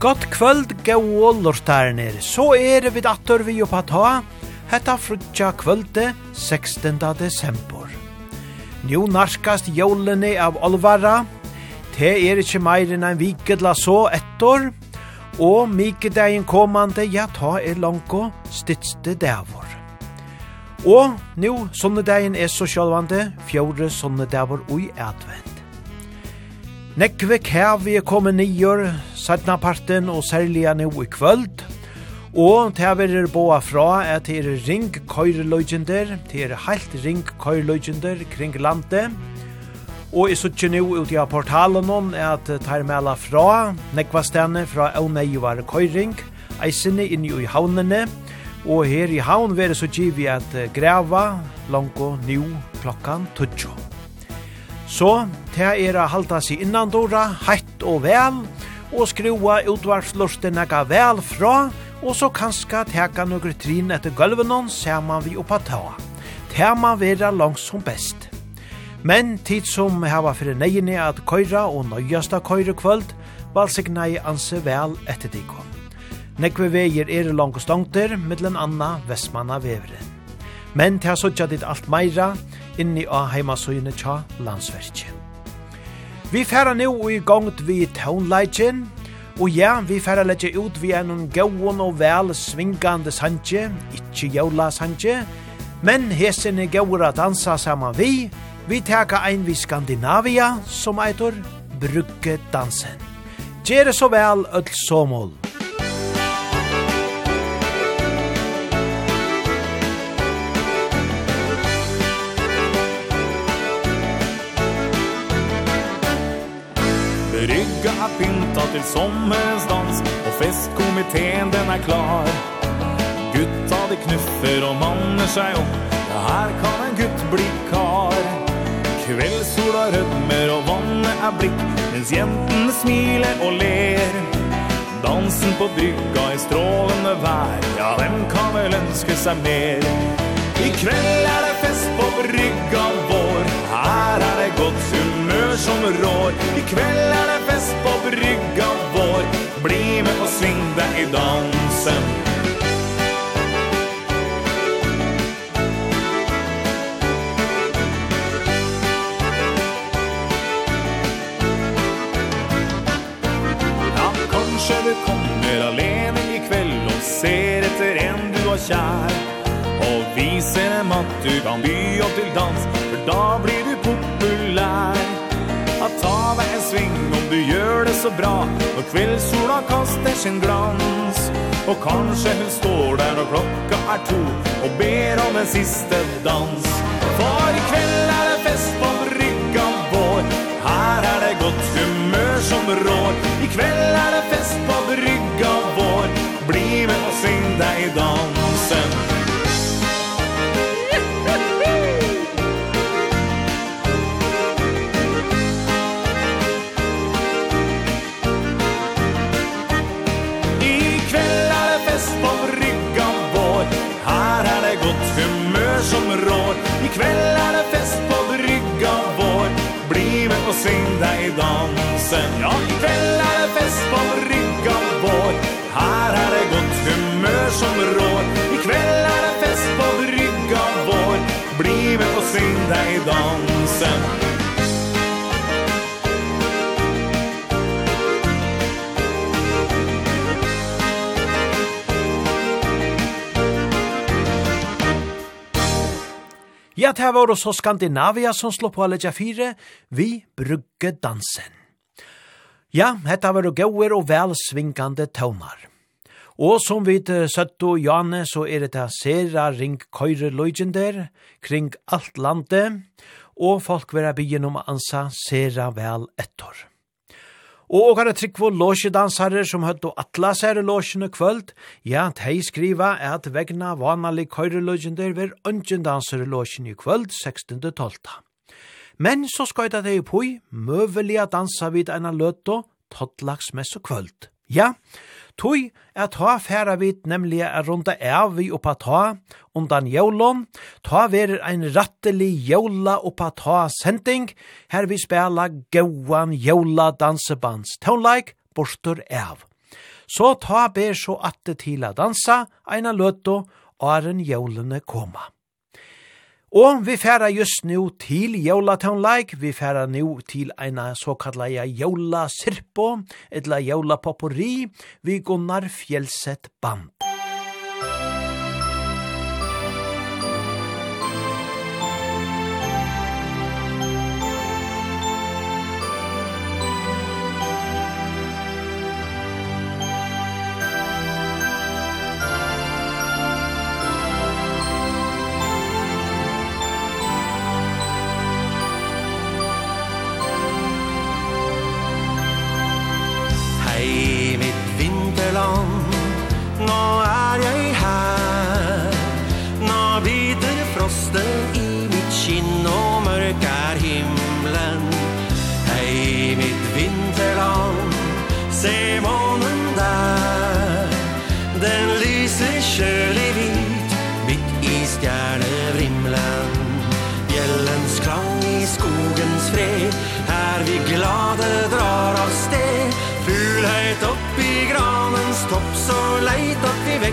Godt kvöld, gau lortarnir. Så er vi dator vi oppa ta. Hetta frutja kvölde 16. desember. Nú narskast jólene av olvara. Te er ikkje meir enn ein vikedla så ettor. Og mikedegin komande, ja ta er langko stidste davor. Og nú sonnedegin er så sjálvande, fjore sunnedavor ui advent. Nekve kævi er kommet nyer, sætna parten og særliga nå i kvöld. Og til er boa fra er til ring køyreløgjender, til er heilt ring køyreløgjender kring landet. Og i suttje nå ut i portalen er at tar mela fra nekva stene fra Auneivar køyring, eisene inni i havnene, og her i havn veri så vi at grava langt nå nu klokkan tutsjå. Så, det er å halda seg innandora, heitt og vel, og skrua utvarslurstene ga vel fra, og så kanska teka nokre trin etter gulvenon man vi oppa ta. man vera langt som best. Men tid som hava fyrir negini at køyra og nøyasta køyre kvöld, valsigna i anse vel etter dikon. Nekve veier er langt og stongter, mittlen anna Vestmanna veveren. Men til a suttja dit alt meira, inni av heimasøyene tja landsverkje. Vi færa nu i gongt vi tånleitjen, og ja, vi færa letje ut vi er noen gauon og vel svingande sanje, ikkje jævla sanje, men hesen er gauer dansa saman vi, vi teka ein vi Skandinavia, som eitor Brugge dansen. Gjere så vel, öll såmål. till sommarens dans Och festkomiteen den är klar. Gutta de knuffer och manner sig opp. Ja, her kan en gutt bli kar. Kveldsola rødmer og vannet er blikk Mens jentene smiler og ler. Dansen på brygga i strålende vær Ja, hvem kan vel ønske seg mer? I kveld er det fest på brygga vår Her er som rår. I kveld er det fest på brygga vår. Bli med och sving deg i dansen. Ja, kanskje du kommer alene kveld og ser etter en du har kjær. Og viser dem at du kan by opp til dans For da blir du populær. At ta deg en sving. Om du gjør det så bra Når kveldsola kaster sin glans. Og kanskje hun står der når klokka er to Og ber om en siste dans. For i kveld er det fest på brygga vår. Her er det godt humør som rår. I kveld er det fest på brygga vår. Bli med og sving deg i dansen. här som rår Ikväll är det fest på brygga vår. Bli med och syng dig i dansen. Ja, ikväll är det fest på brygga vår. Här är det gott humör som rår. Ikväll är det fest på brygga vår. Bli med och syng dig i dansen. Ja, det var også Skandinavia som slå på Allegia 4, vi brugge dansen. Ja, dette var gauer og vel svingande tøvnar. Og som vi søtt og Jane, så er det sera ring køyre løygender kring alt landet, og folk vera byen om ansa sera vel ettor. Og og har trykk for låsjedansarer som høtt og atlas her låsjene kvöld, ja, de skriva er at vegna vanalig køyreløgjender ver ønsjendansere låsjene i kvöld 16.12. Men så skøyta tei pui, møvelia dansa vid ena løtto, tottlags mess og kvöld. Ja, tui er ta færa vit nemlig er runda av vi oppa ta undan jólon, ta verir ein rattelig jóla oppa ta sending, her vi spela gauan jóla dansebands tonleik borstur av. Så ta ber så atte til a dansa, eina løtto, åren jólene koma. Og vi færa just nu til like, vi færa nu til eina såkalla ja jólasirpo, etla jólapopori, vi Gunnar Fjellset Band.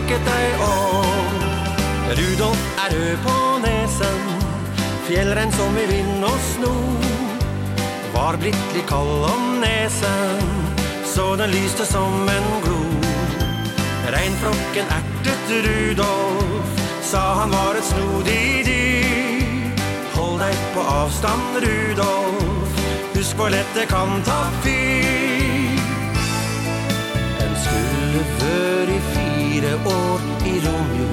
snakket deg om. Rudolf er rød på nesen Fjellren som i vind og sno. Var blitt litt kald om nesen Så den lyste som en glo Reinflokken ertet Rudolf Sa han var et snodig dyr Hold deg på avstand Rudolf Husk hvor lett det kan ta fyr En skulle før i fyr fire år i Romeo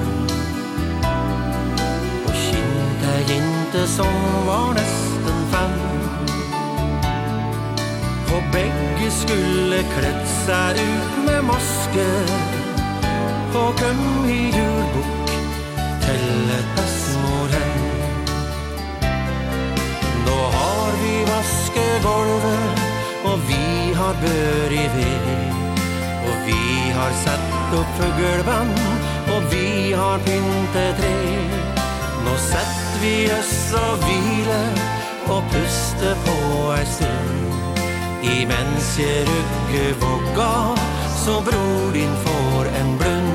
Og kjente jente som var nesten fem. Og begge skulle kledd seg ut med maske. Og kom i julbok til et besmor hen. Nå har vi vaskegolvet Og vi har bør i ved. Vi har sett opp fuggelvann Og vi har pyntet tre. Nå sett vi oss og hvile Og puste på ei stund. I jeg rugger våga Så bror din får en blund.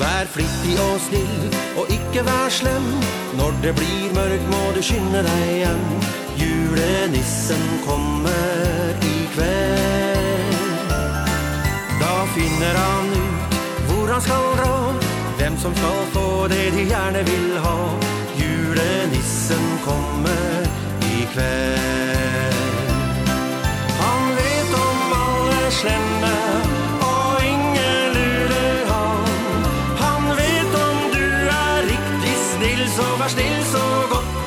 Vær flittig og snill Og ikke vær slem. Når det blir mørkt må du skynde deg igjen Julenissen kommer i kveld. Da finner han ut hvor han skal dra Hvem som skal få det de gjerne vil ha. Julenissen kommer i kveld. Han vet om alle slemme Og ingen lurer han. Han vet om du er riktig snill Så vær snill så godt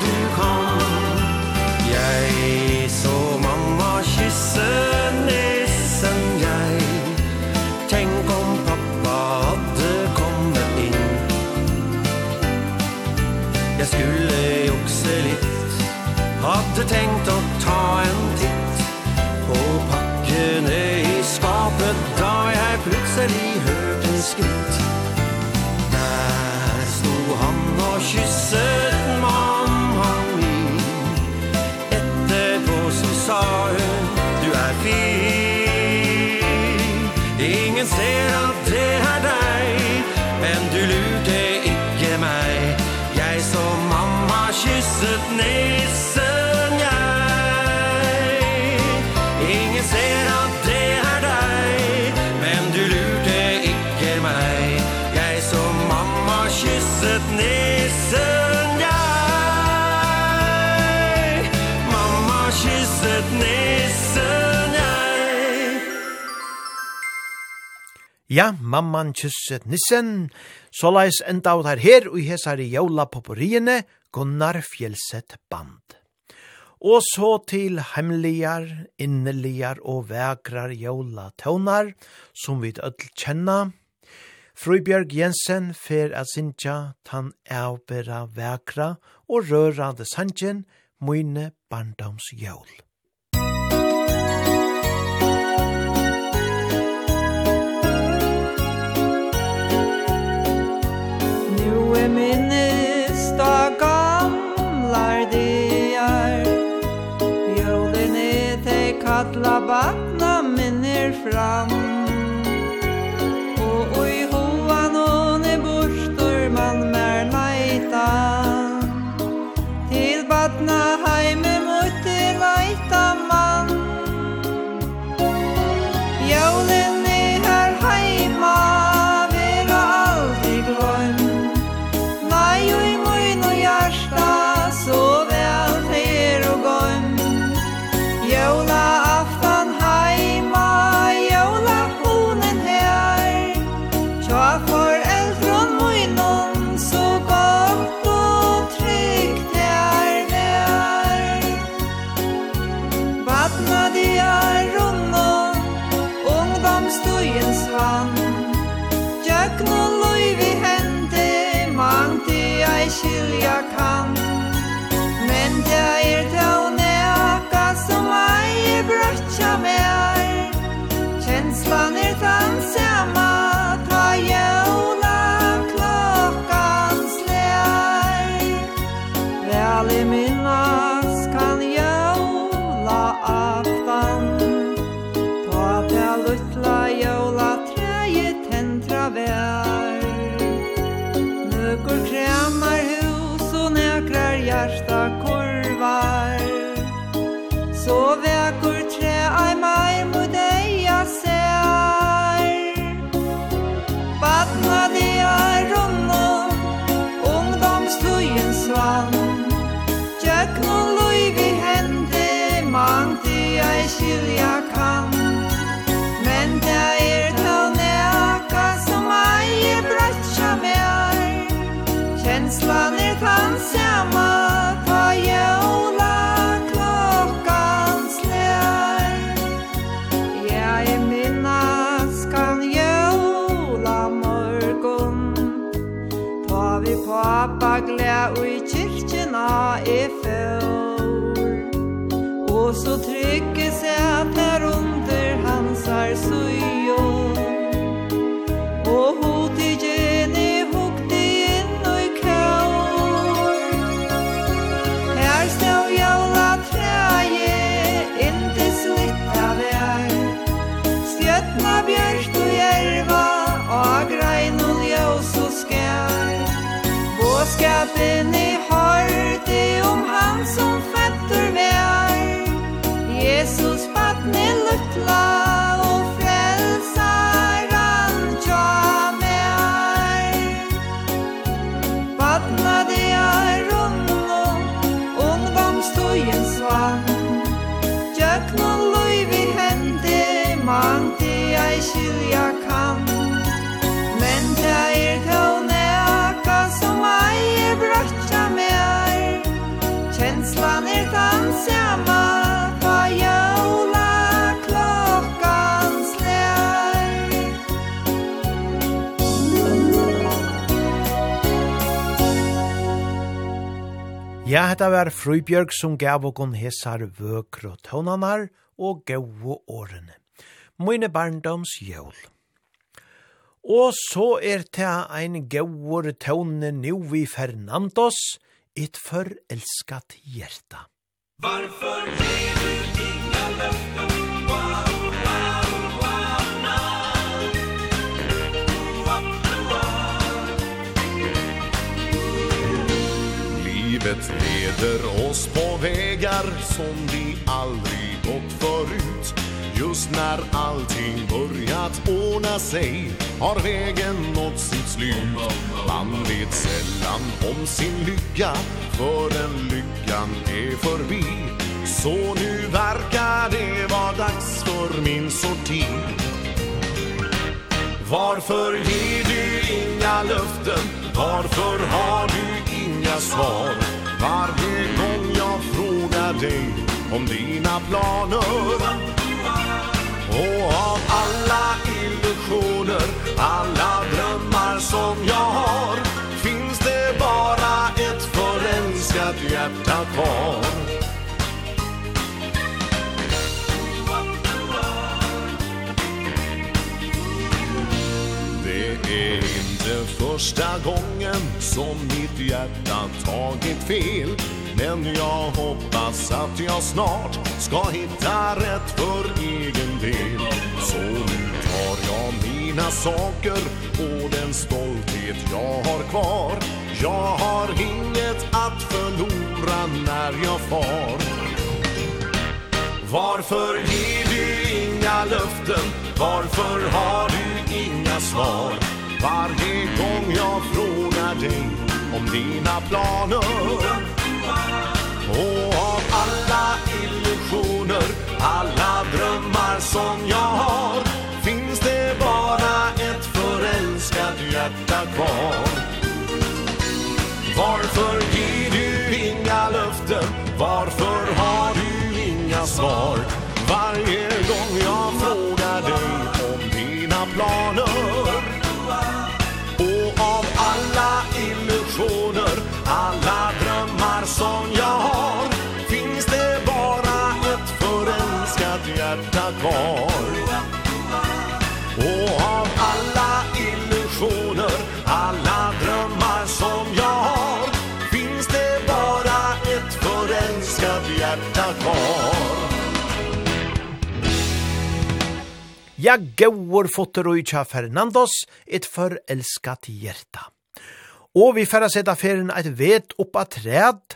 tänkt och Ja, mamman kysset nissen, såleis enda ut her her og hesar i jævla poporiene, Gunnar Fjellset Band. Og så til hemmeligar, inneligar og vekrar jævla tøvnar, som vi ødel kjenna. Frøybjørg Jensen fer at sinja tan avbera vekra og røra det sanjen, mine barndoms jævla. jeg minnes da gamlar diar Jólene te katla batna minner fram Ja, hetta var Frøybjørg som gav okon hesar vøkro tånanar og gau årene. Mine barndoms jøl. Og så er ta ein gauur tåne nu i Fernandos, et forelskat hjerta. Varför lever Livet leder oss på vägar som vi aldrig gått förut. Just när allting börjat ordna sig har vägen nått sitt slut. Man vet sällan om sin lycka förrän lyckan är förbi. Så nu verkar det vara dags för min sorti. Varför ger du inga löften? Varför har du inga inga svar. Varje gång jag frågar dig om dina planer. Och av alla illusioner, alla drömmar som jag har Finns det bara ett förälskat hjärta kvar. första gången som mitt hjärta tagit fel Men jag hoppas att jag snart ska hitta rätt för egen del Så nu tar jag mina saker och den stolthet jag har kvar Jag har inget att förlora när jag far Varför ger du inga löften? Varför har du inga svar? Varje gång jag frågar dig om dina planer. Och av alla illusioner, alla drömmar som jag har Finns det bara ett förälskat hjärta kvar. kvar Och av alla illusioner Alla drömmar som jag har Finns det bara ett förälskat hjärta kvar Ja, gauur fotter og tja Fernandos, et forelskat hjerta. Og vi færa seta ferien eit vet oppa træd.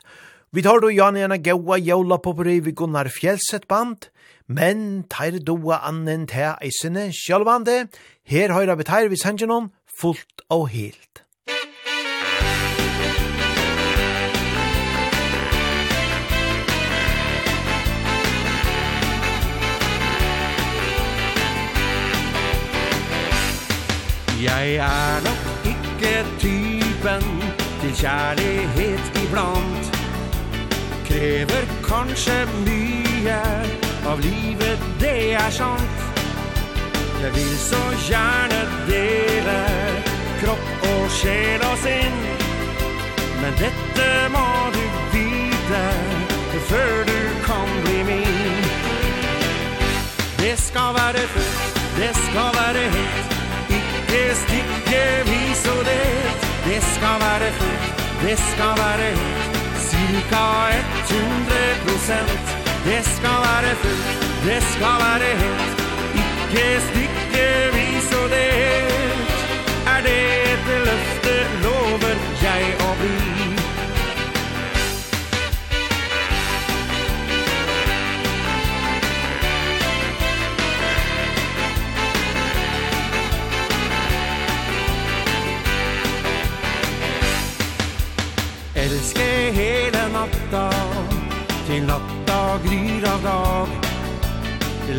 Vi tar då Jan Jana Gaua Jaula brev i Gunnar Fjellset band men teir doa annen te eisene sjálvande, her høyra vi teir vi sangenon fullt og helt. Jeg er nok ikke typen til kjærlighet iblant Krever kanskje mye av livet det er sant. Jeg vil så gjerne dele kropp og sjel og sinn. Men dette må du vite før du kan bli min. Det skal være fullt, det skal være helt. Ikke stikke vis og det Det skal være fullt, det skal være helt. Cirka 100 prosent. Det skal være fullt, det skal være helt. Ikke stikke stykkevis og delt Er det et løfte lover jeg å bli. Elske hele natta. Til natta gryr av dag.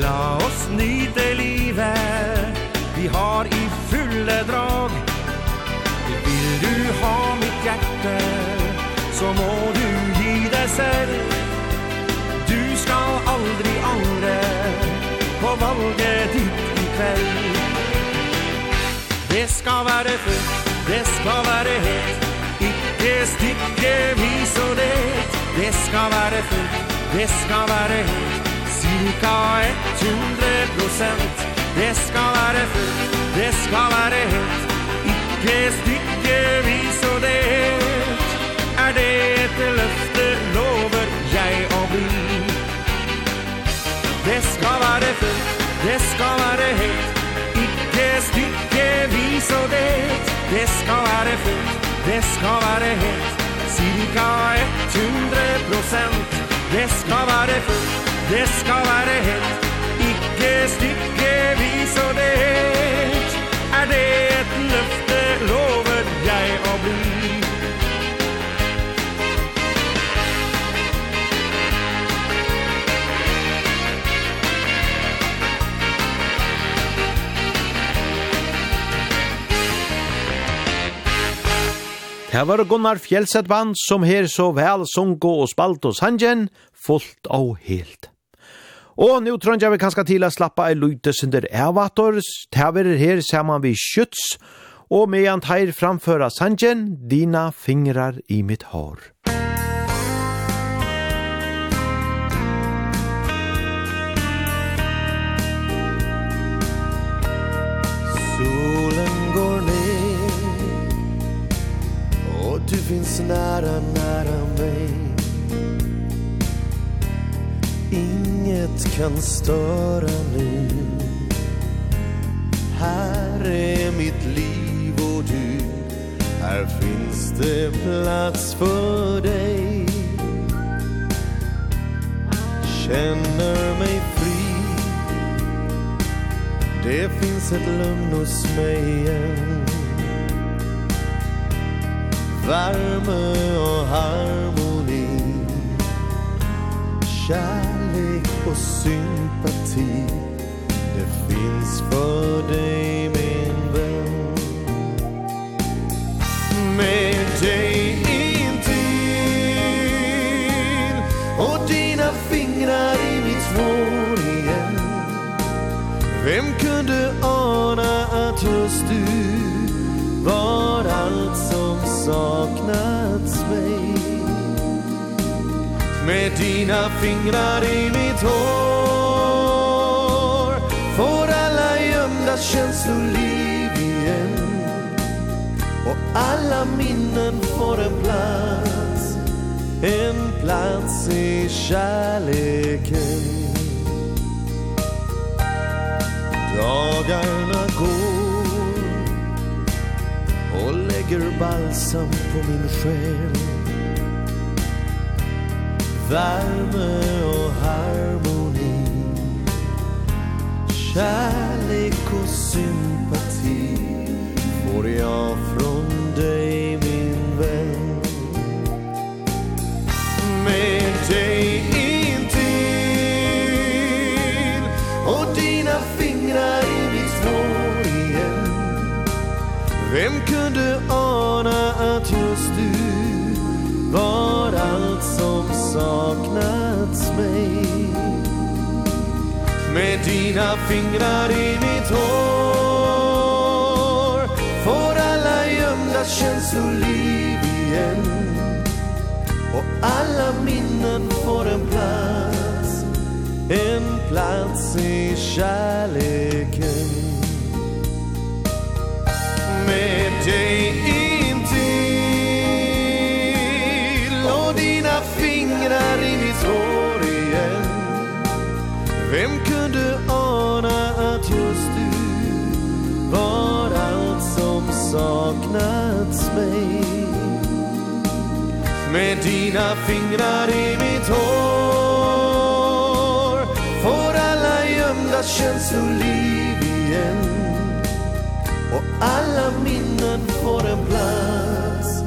La oss nyte livet Vi har i fulle drag. Vil du ha mitt hjerte Så må du gi deg selv. Du skal aldri angre På valget ditt i kveld. Det skal være fullt Det skal være helt. Ikke stikke vis og det Det skal være fullt, det skal være helt Cirka 100 prosent. Det skal være fullt, det skal være helt Ikke stykkevis og det Er det et løfte lover jeg å bli. Det skal være fullt, det skal være helt Ikke stykkevis og det Det skal være fullt, det skal være helt Cirka 100 prosent. Det skal være fullt, det skal være helt. Ikke stykkevis og det Er det et løfte lovet Her var Gunnar Fjellset band som her så vel sunko og spalt hos hangen, fullt og helt. Og nu trøndja vi kanskje til å slappa ei lute synder evator, tever her saman vi skjøts, og medan teir framføra sangen, dina fingrar i mitt hår. Du finns nära, nära mig. Inget kan störa nu. Här är mitt liv och du. Här finns det plats för dig. Känner mig fri. Det finns ett lugn hos mig igen. Värme och harmoni. Kärlek och sympati Det finns för dig min vän Med dig Med dina fingrar i mitt hår Får alla gömda känslor liv igen. Och alla minnen får en plats. En plats i kärleken. Dagarna går Och lägger balsam på min själ. Värme och harmoni. Kärlek och sympati Får jag från dina fingrar i mitt hår. Får alla gömda känslor liv igen. Och alla minnen får en plats. En plats i kärleken. Med dig Med dina fingrar i mitt hår. Får alla gömda känslor liv igen. Och alla minnen får en plats.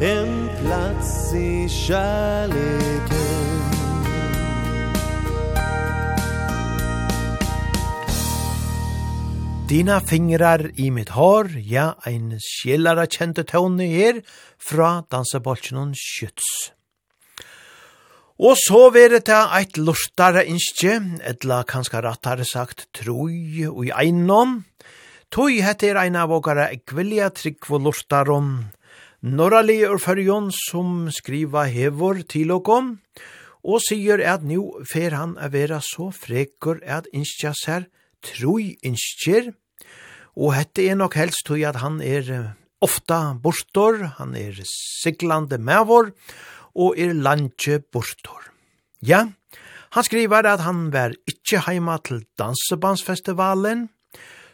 En plats i kärleken. Dina fingrar i mitt hår, ja, ein sjellara kjente tåne her, fra dansebolsjonen Kjøts. Og så vere det eit lortare innskje, etla kanska rattare sagt troi og i einom. hette heter ein av åkara ekvilja trygg for lortaron. Norrali ur fyrjon som skriva hevor til okom, og sier at nu fer han a vera så frekur at innskja ser troi innskjer, og hette er nok helst tog at han er ofta bortor, han er siglande mevor, og er landje bortor. Ja, han skriver at han var ikkje heima til dansebandsfestivalen,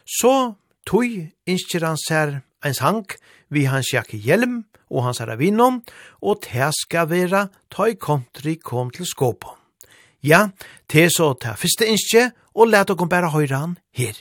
så tog innskjer han ser ein sang vi hans jakke hjelm og hans aravinon, og det skal være ta i country kom til skåpon. Ja, te så ta fyrste innskje, og let okkom bæra høyran her.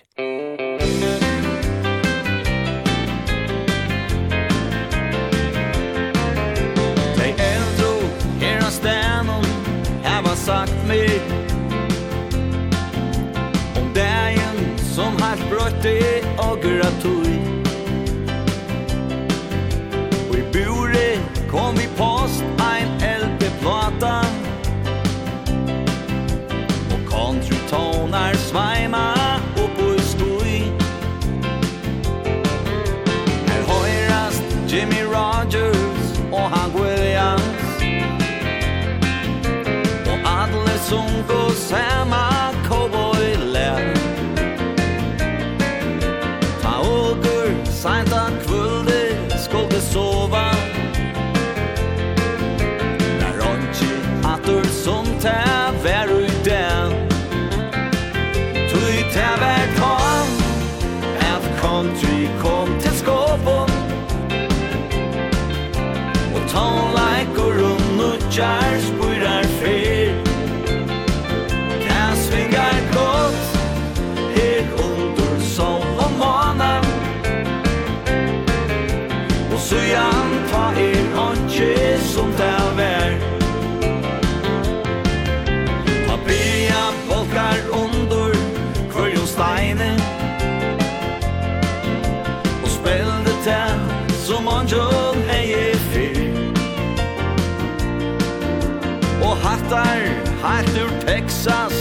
Texas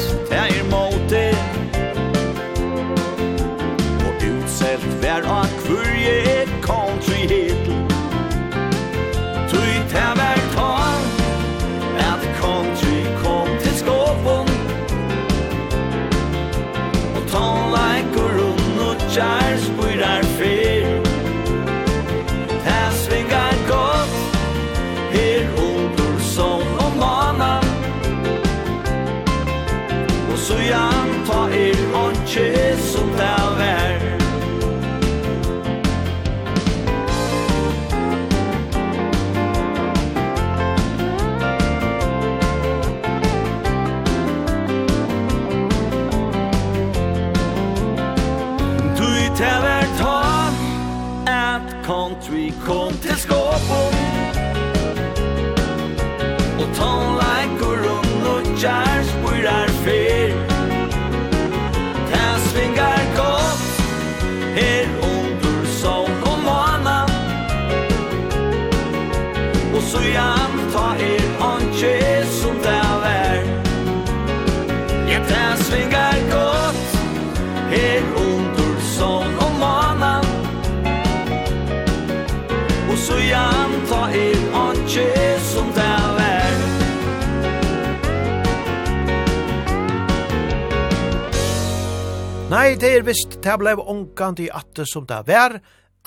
Nei, det er visst, det blei ångkant i atte som det var,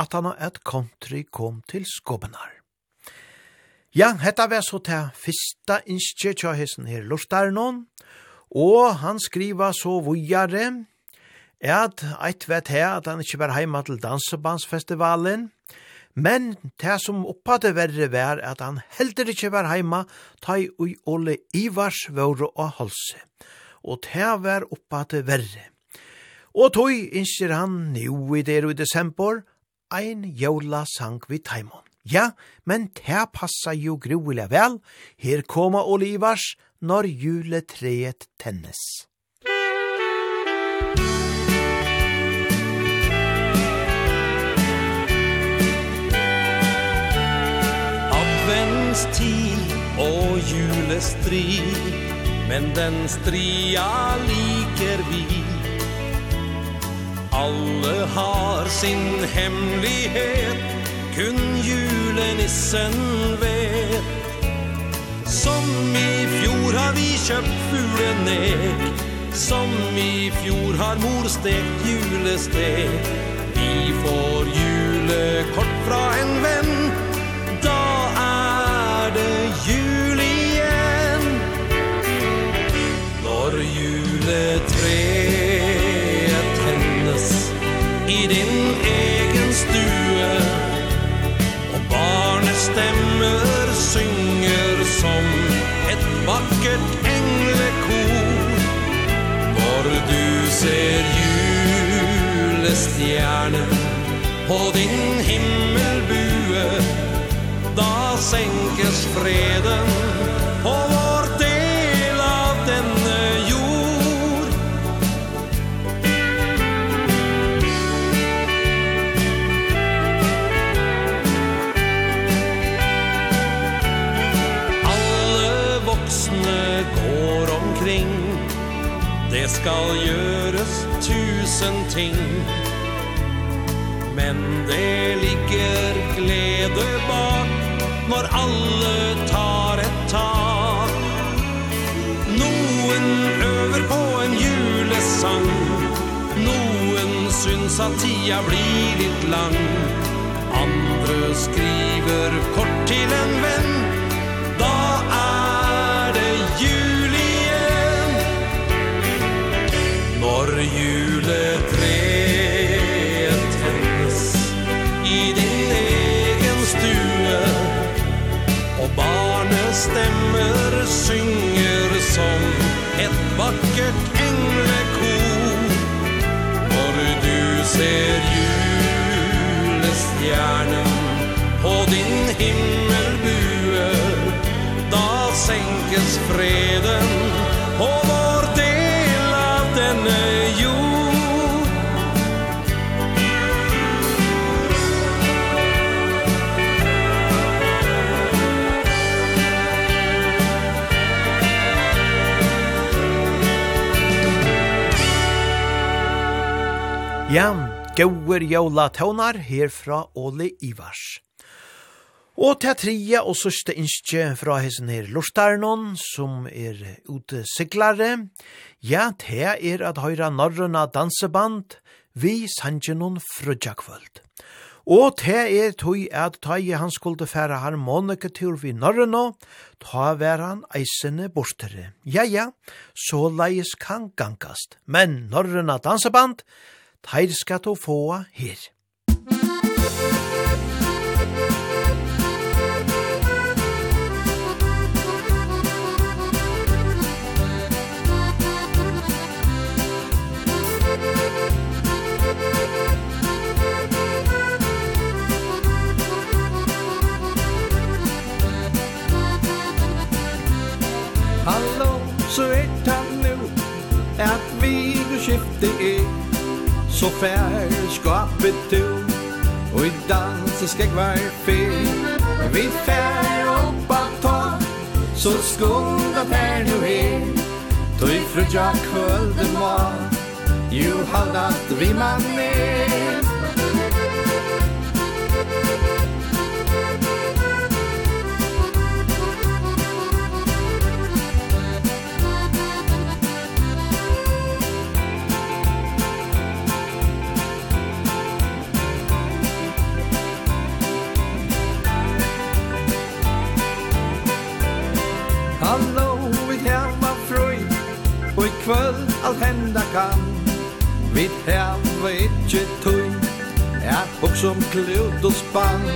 at han et country kom til skobbenar. Ja, hetta var så til fyrsta innskje tja hessen her lortar noen, og han skriva så vujare, at eit vet her at han ikkje var heima til dansebandsfestivalen, men det som oppa det verre var at han heldur ikkje var heima ta i ui Ole Ivars vore og halse, og det var oppa det verre. Og tøy innskjer han nu i der i desember, ein jævla sang vi taimon. Ja, men det passa jo gruelig vel. Her koma Olivars når juletreet tennes. Adventstid og julestri, men den stria liker vi Alle har sin hemlighet Kun julenissen vet. Som i fjor har vi kjøpt fuglenek Som i fjor har mor stekt julestek. Vi får julekort fra en venn din egen stue. Og barnestemmer synger som Et vakkert englekor. Når du ser julestjerne På din himmelbue Da senkes freden Og skal gjøres tusen ting. Men det ligger glede bak Når alle tar et tak. Noen øver på en julesang. Noen syns at tida blir litt lang. Andre skriver kort til en venn. vackert englekor Var du ser julestjärnen på din himmelbue Da sänkes freden Ja, gauer jola tånar herfra Ole Ivars. Og til tria og sørste innskje fra hessen her Lortarnon, som er ute siglare, ja, te er at høyra norrøna danseband vi sanjenon frødjakvöld. Og te er tøy at tøy han skulle færa harmonikatur vi norrøna, ta vær han eisene bortere. Ja, ja, så leis kan gangast. Men norrøna danseband, Teir skal to få her. Hallo, så er det nu, at så fær och du Og i dansen skal jeg være fel Vi fær opp att ta Så skunda fær nu her Då i fru Jack höll var. Jo haldat vi man är Hallo, vi hemma frøy Og i kvöld allt henda kan Vi hemma ikkje tøy Ja, också som klut og spann.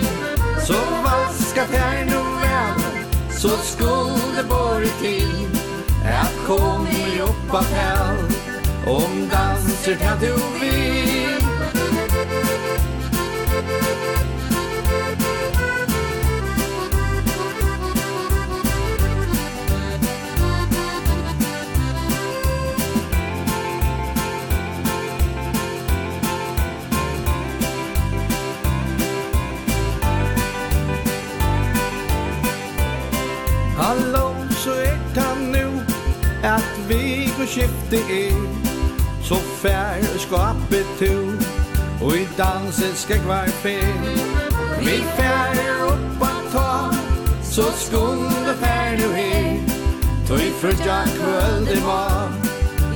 Så vaska fjern og vel Så skulle bori til. Ja, kom i oppa hell Om danser til du vil Musik skifte er Så fær skapet tu Og i danset skal hver fer Vi fær opp a ta Så skunde fær nu her Tøy frutja kvöld i var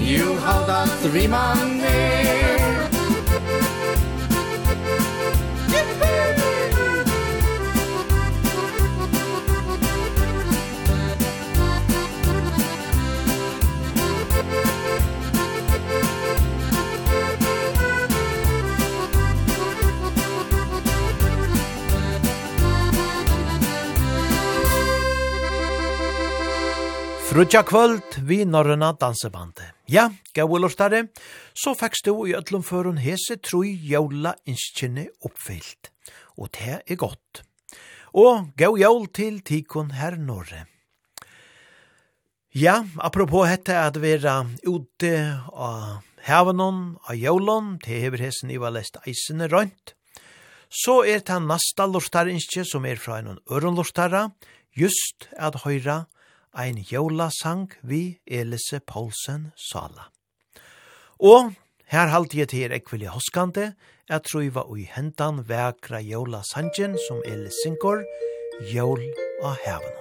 Jo haldat vi man er. Frutja kvöld vi norrøna dansebande. Ja, gau lortare, så fækst du i öllum førun hese troi jævla inskjene oppfyllt. Og det er godt. Og gau jævl til tikon her norre. Ja, apropos hette at vera ute av havanon, av jævlon, til hever hesen i valest eisene rønt. Så er det nasta lortare inskje som er fra en ørun lortare, just at høyra lortare ein jólasang vi Elise Paulsen Sala. Og her halte jeg til ekvili hoskande, jeg tror jeg var ui hentan vekra jólasangen som Elise synger, Jól av hevene.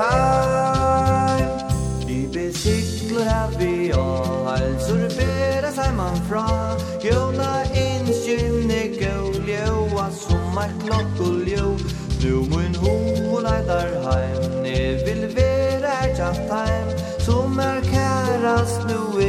time I besikler her vi og halsur bera seg man fra Gjóna inskynni góljóa som er klokkuljó Nu mun hun leitar heim Ne vil vera er tjatt heim Som er kærast nu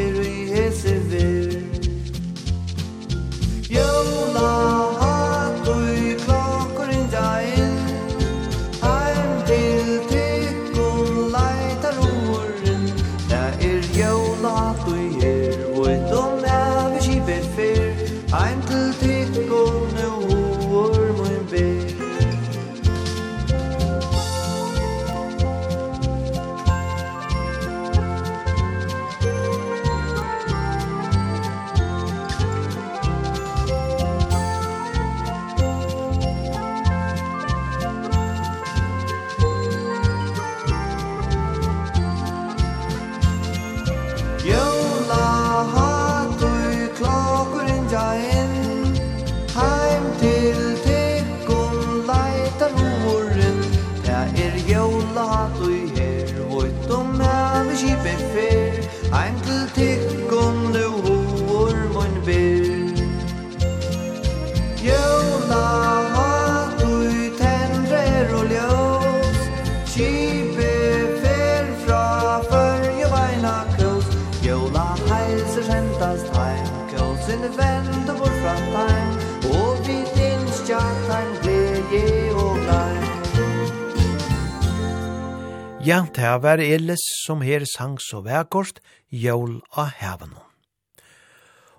Ja, det var Elis som her sang så vekkort, Jól av heven.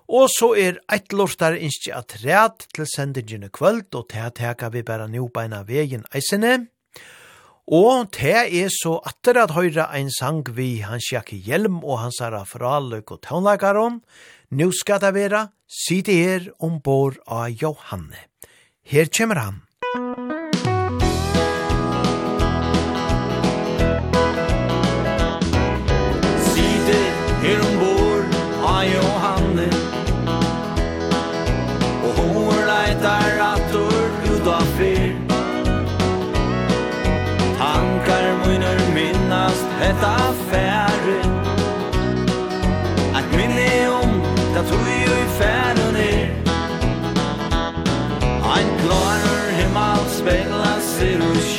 Og så er eit lortar innskje at ræt til sendingene kvöld, og det teka vi bare nu beina vegin eisene. Og det er så atter at høyra ein sang vi hans jakke hjelm og hans herra fraløk og tøvnleikaron. Nå skal det være, sitte her ombord av Johanne. Her kommer han. Musikk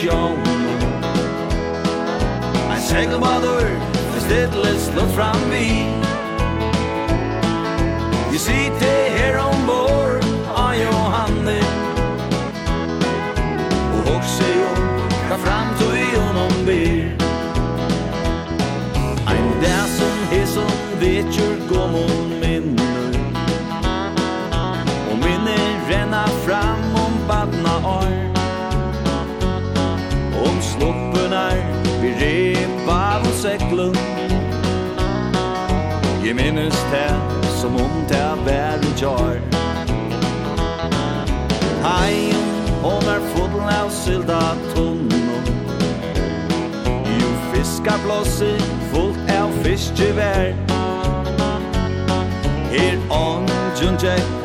sjón. Ein segelbadur er stedlis lott fram vi You see te her on board Jeg minnes det som om det vær i jar Heim, hon er foten av sylda tunnen Jo fiskar blåsi, fullt av fiskevær Her ånden, Jun Jack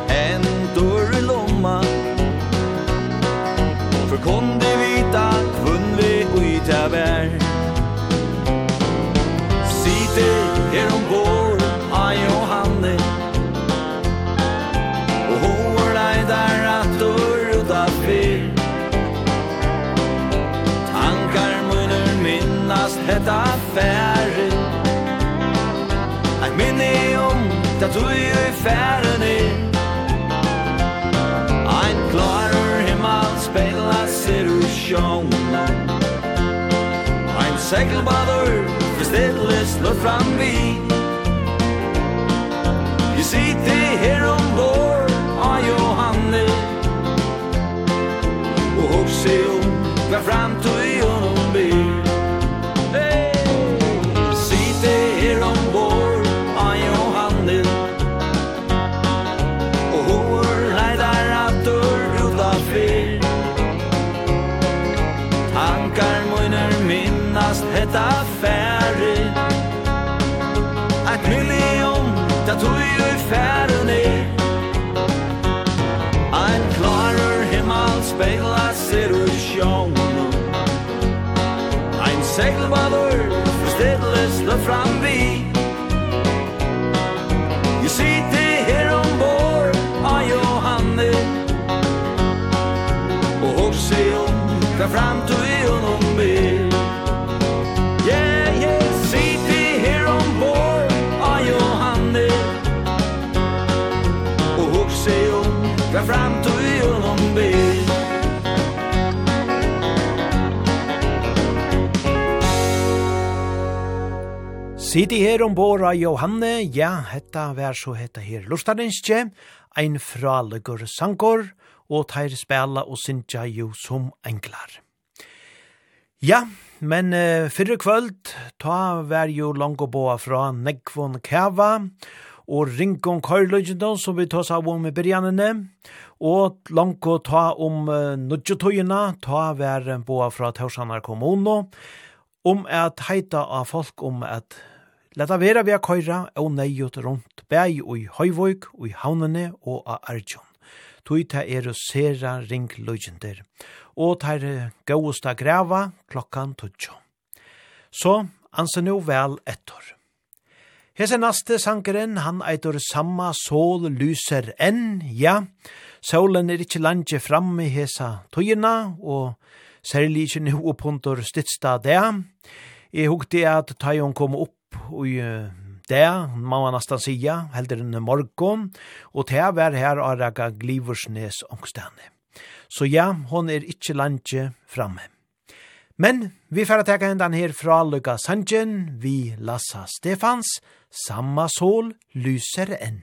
ta færen Ein minne om da du jo i færen er Ein klarer himmel spela ser u sjón Ein segelbadur for stedlis lot fram vi sjonger Ein segelbader forstedt løsne fram vi. Jeg sitter her ombord av Johanne Og hos seg om hva fram Sidi her ombord av Johanne, ja, hetta vær så hetta her lustarinskje, ein fralegur sankor, og teir spela og sinja jo som englar. Ja, men uh, fyrre kvöld, ta vær jo langobåa fra Negvon Kava, og Ringon Karløgjendon, som vi tas av om i byrjanene, og langt ta om uh, Nudjotøyina, ta vær boa fra Tausanar kommuno, om at heita av folk om at Lata vera vi a køyra og neiot rundt, bæg og i Høyvøyk, og i Havnene og a Arjun. Tui ta er å sera ring løgjender, og ta er gauosta grava klokkan tutsjo. Så anser nu vel ettor. Hese naste sankeren, han eitur samma sol lyser enn, ja, solen er ikkje landje framme hesa tøyina, og særlig ikkje nu oppuntor stidsta det. Jeg hukte at ta kom opp i det, må man nesten sige, helder enn morgon, og det var her Araka Gliversnes omstående. Så ja, hon er ikke landje framme. Men vi får ta hendan her fra Lukas Sanchen, vi Lassa Stefans, samma sol lyser enn.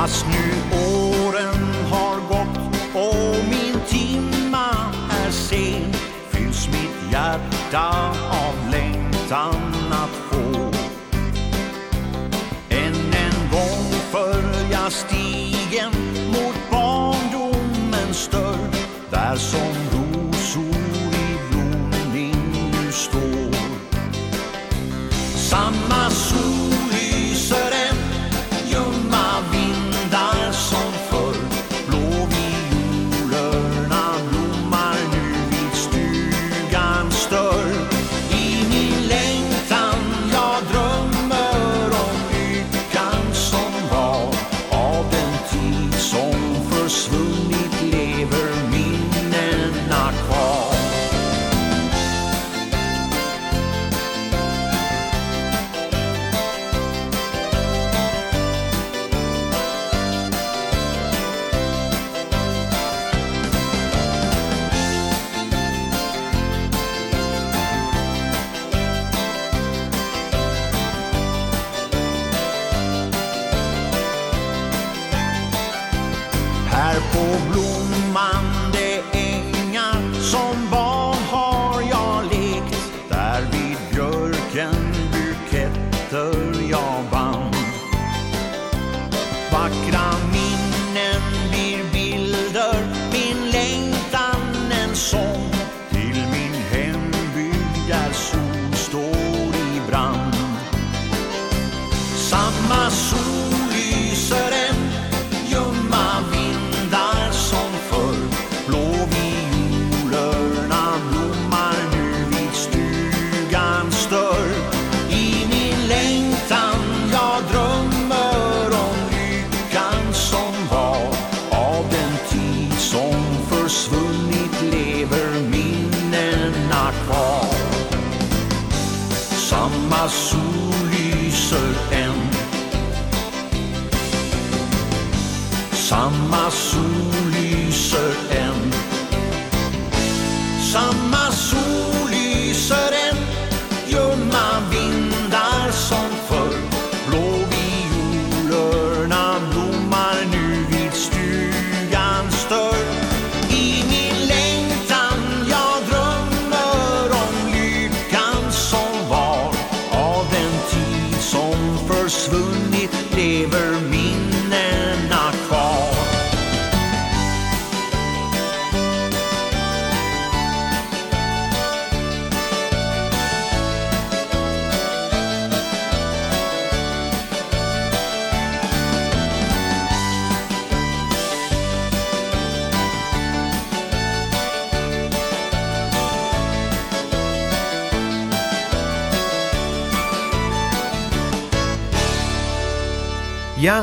Fast nu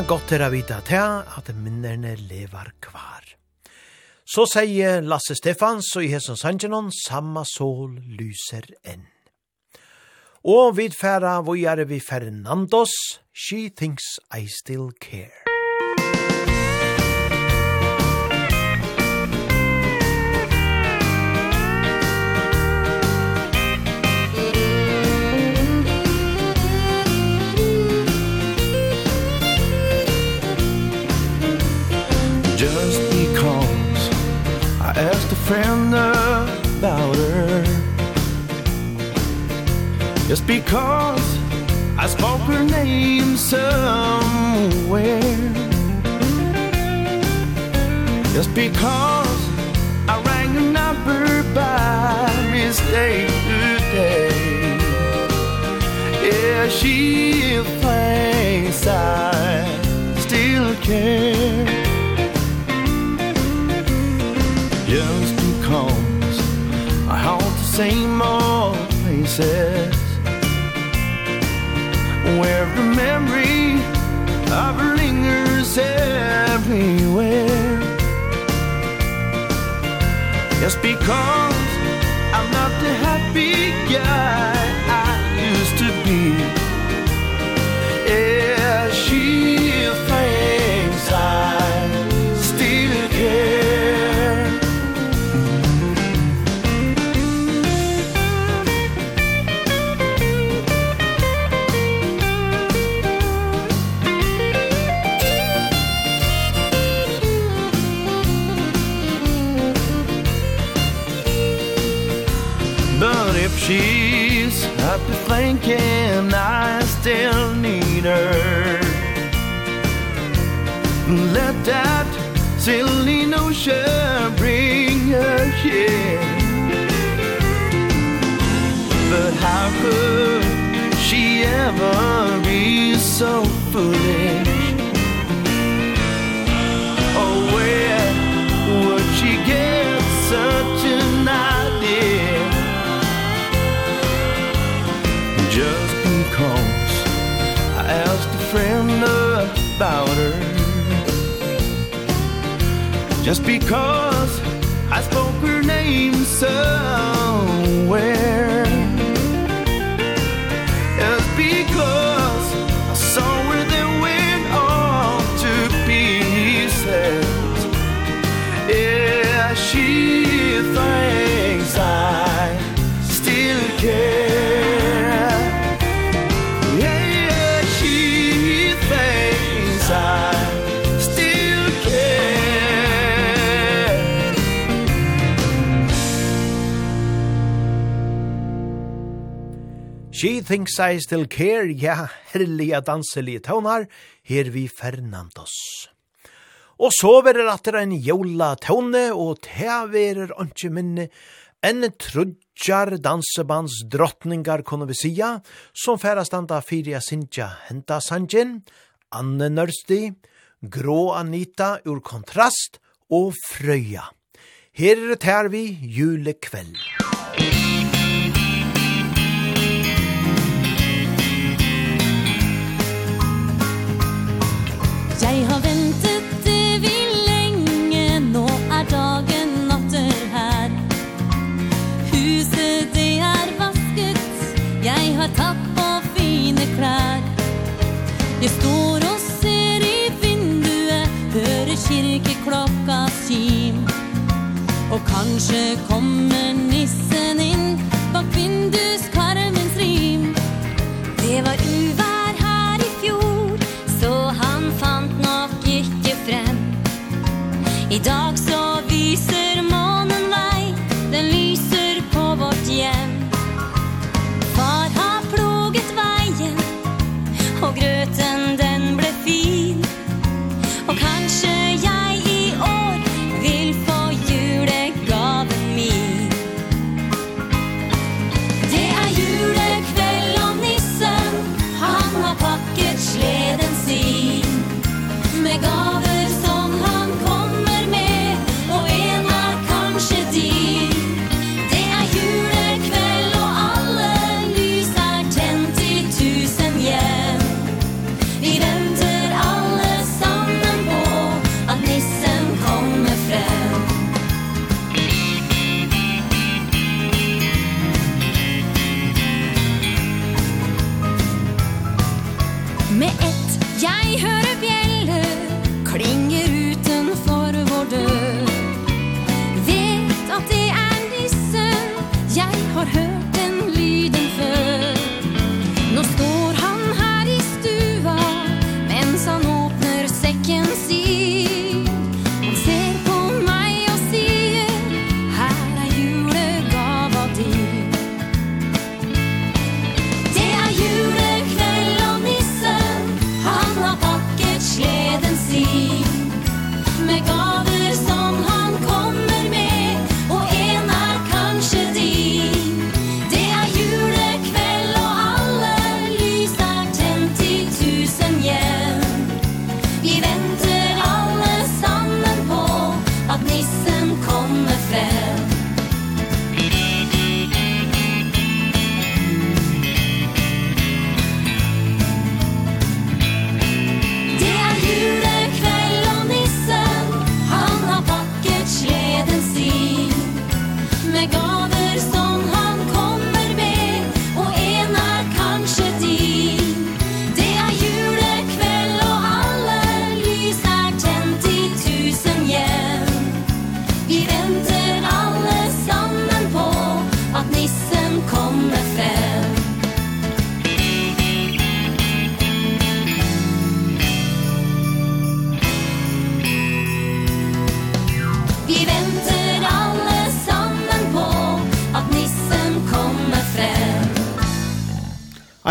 godt er å vite til at minnerne lever kvar. Så sier Lasse Stefans og Jesus Sanjanon, samma sol lyser enn. Og vid færa vågjare vi Fernandos, she thinks I still care. friend about her. Just because I spoke her name somewhere. Just because I rang her number by mistake today. Yeah, she thinks I still care. same old places Where the memory of lingers everywhere. Just because I'm not the happy guy. that silly notion bring her here. But how could she ever be so foolish? Oh where would she get such an idea? Just because I asked a friend about her Just because I spoke her name somewhere. everything size Still care, ja, herliga danselige tøvnar, her vi Fernandos. Og så verer at det er en jola tøvne, og te verer ikke minne, en trudjar dansebands drottningar, kunne vi sija, som færa standa fyria sinja henta sanjen, Anne Nørsti, Grå Anita ur kontrast og Frøya. Her er det her vi julekveld. Musikk klær Jeg står og ser i vinduet Hører kirkeklokka sim Og kanskje kommer nissen inn Bak vinduskarmens rim. Det var uvær her i fjor Så han fant nok ikke frem. I dag så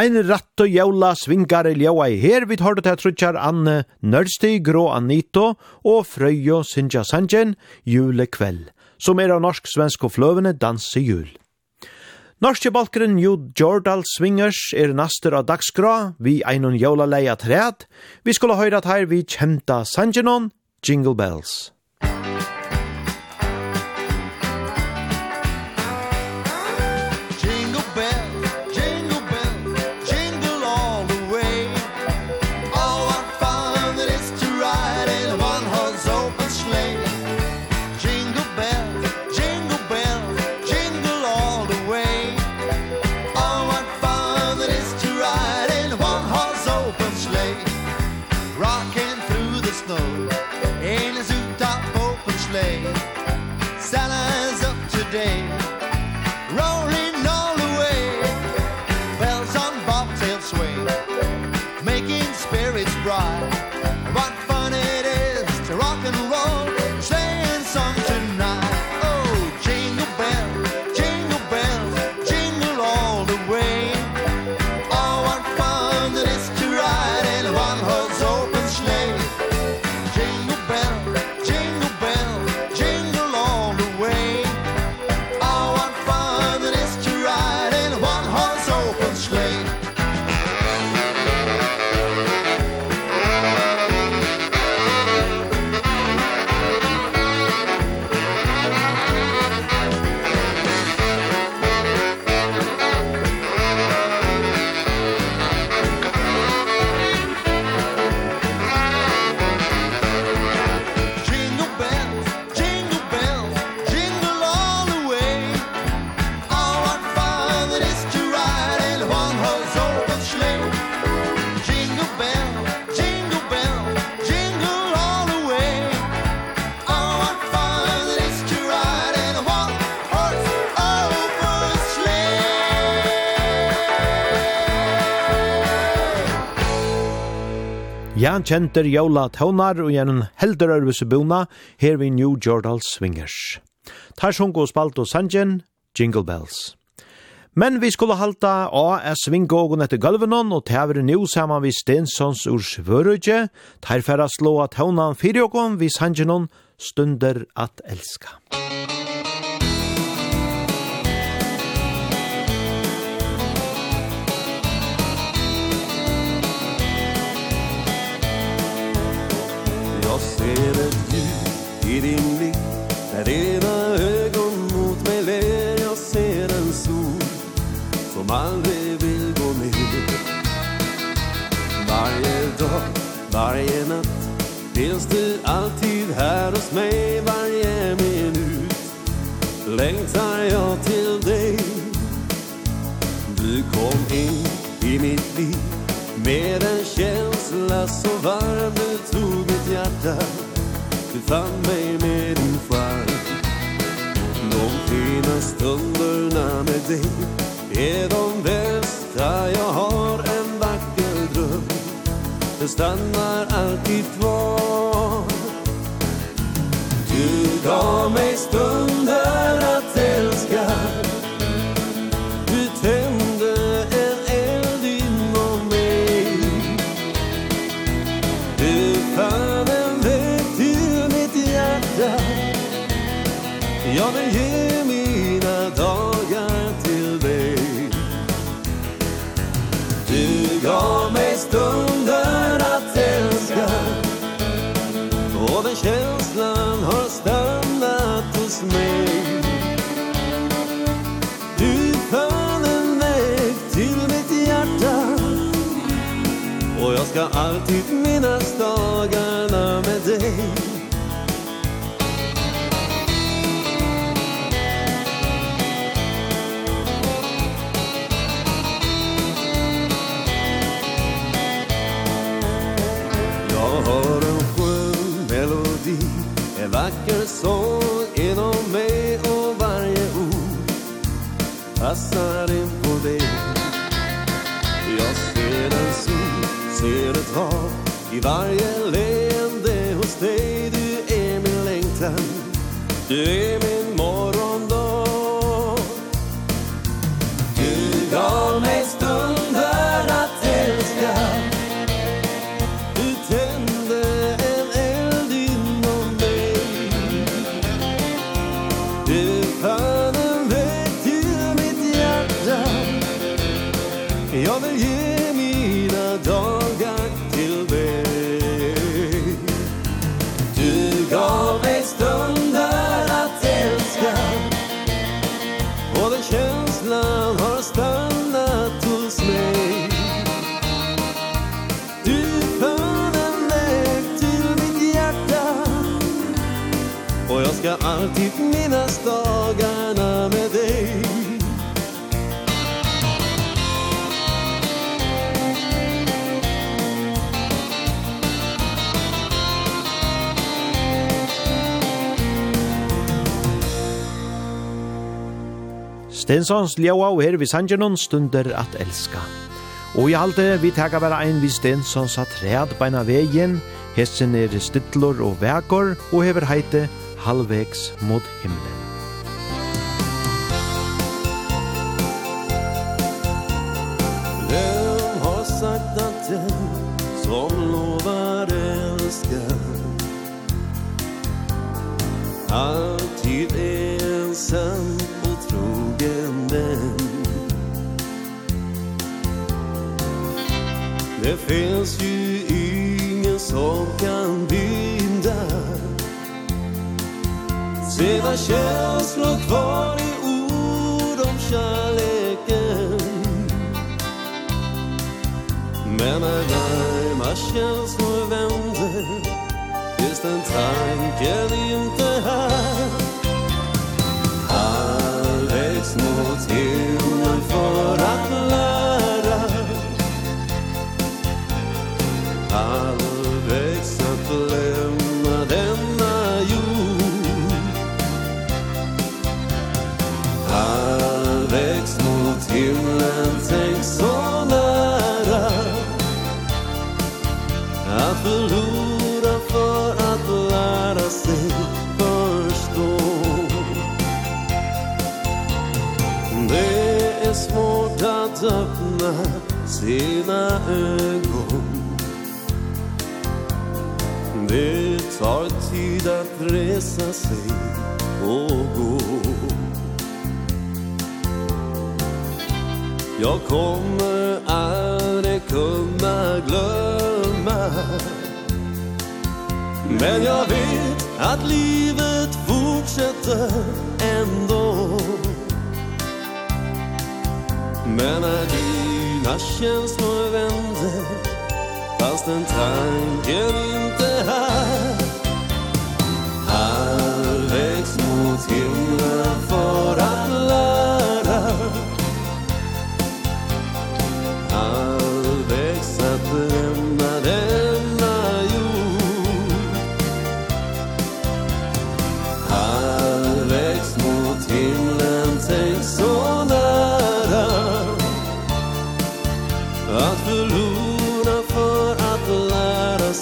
Ein ratt og jævla svingar ljóa i her, vi tar det til trutjar Anne Nørsti, Grå Anito og Frøyo Sinja Sanjen julekveld, som er av norsk, svensk og fløvene danse jul. Norske balkeren Jod Jordal Swingers er naster av dagsgra, vi einon jævla leia træd, vi skulle høyra at her vi kjenta Sanjenon, Jingle Bells. Jan kjenter jævla Tøvnar og gjennom helder Ørvesebona her ved New Jordal Swingers. Tar sjungo og spalt og sanjen, Jingle Bells. Men vi skulle halta av er svingågen etter gulvenon, og tæver nu saman vi Stensons ur svørøyje, tær færa slå at høvnan fyrir okon vi sanjenon stunder at elska. Musikk ser ett ljus i din blick. När dina ögon mot mig ler. Jag ser en sol som aldrig vill gå ner. Varje dag, varje natt Finns du alltid här hos mig. Varje minut längtar jag fann mig med din skärm De fina stunderna med dig Är de bästa. Jag har en vacker dröm. Det stannar alltid kvar. Du gav mig stunder alltid minnas dagarna med dig. Jag hör en skön melodi En vacker sång inom mig och varje ord. Passar in krav I varje leende hos dig. Du är min längtan. Du är min Stensons ljaua og her vi sangenon stunder at elska. Og i halte vi tega vera ein vi Stensons at red beina vegin, hessen er stittlor og vekor og hever heite halvvegs mot himmelen.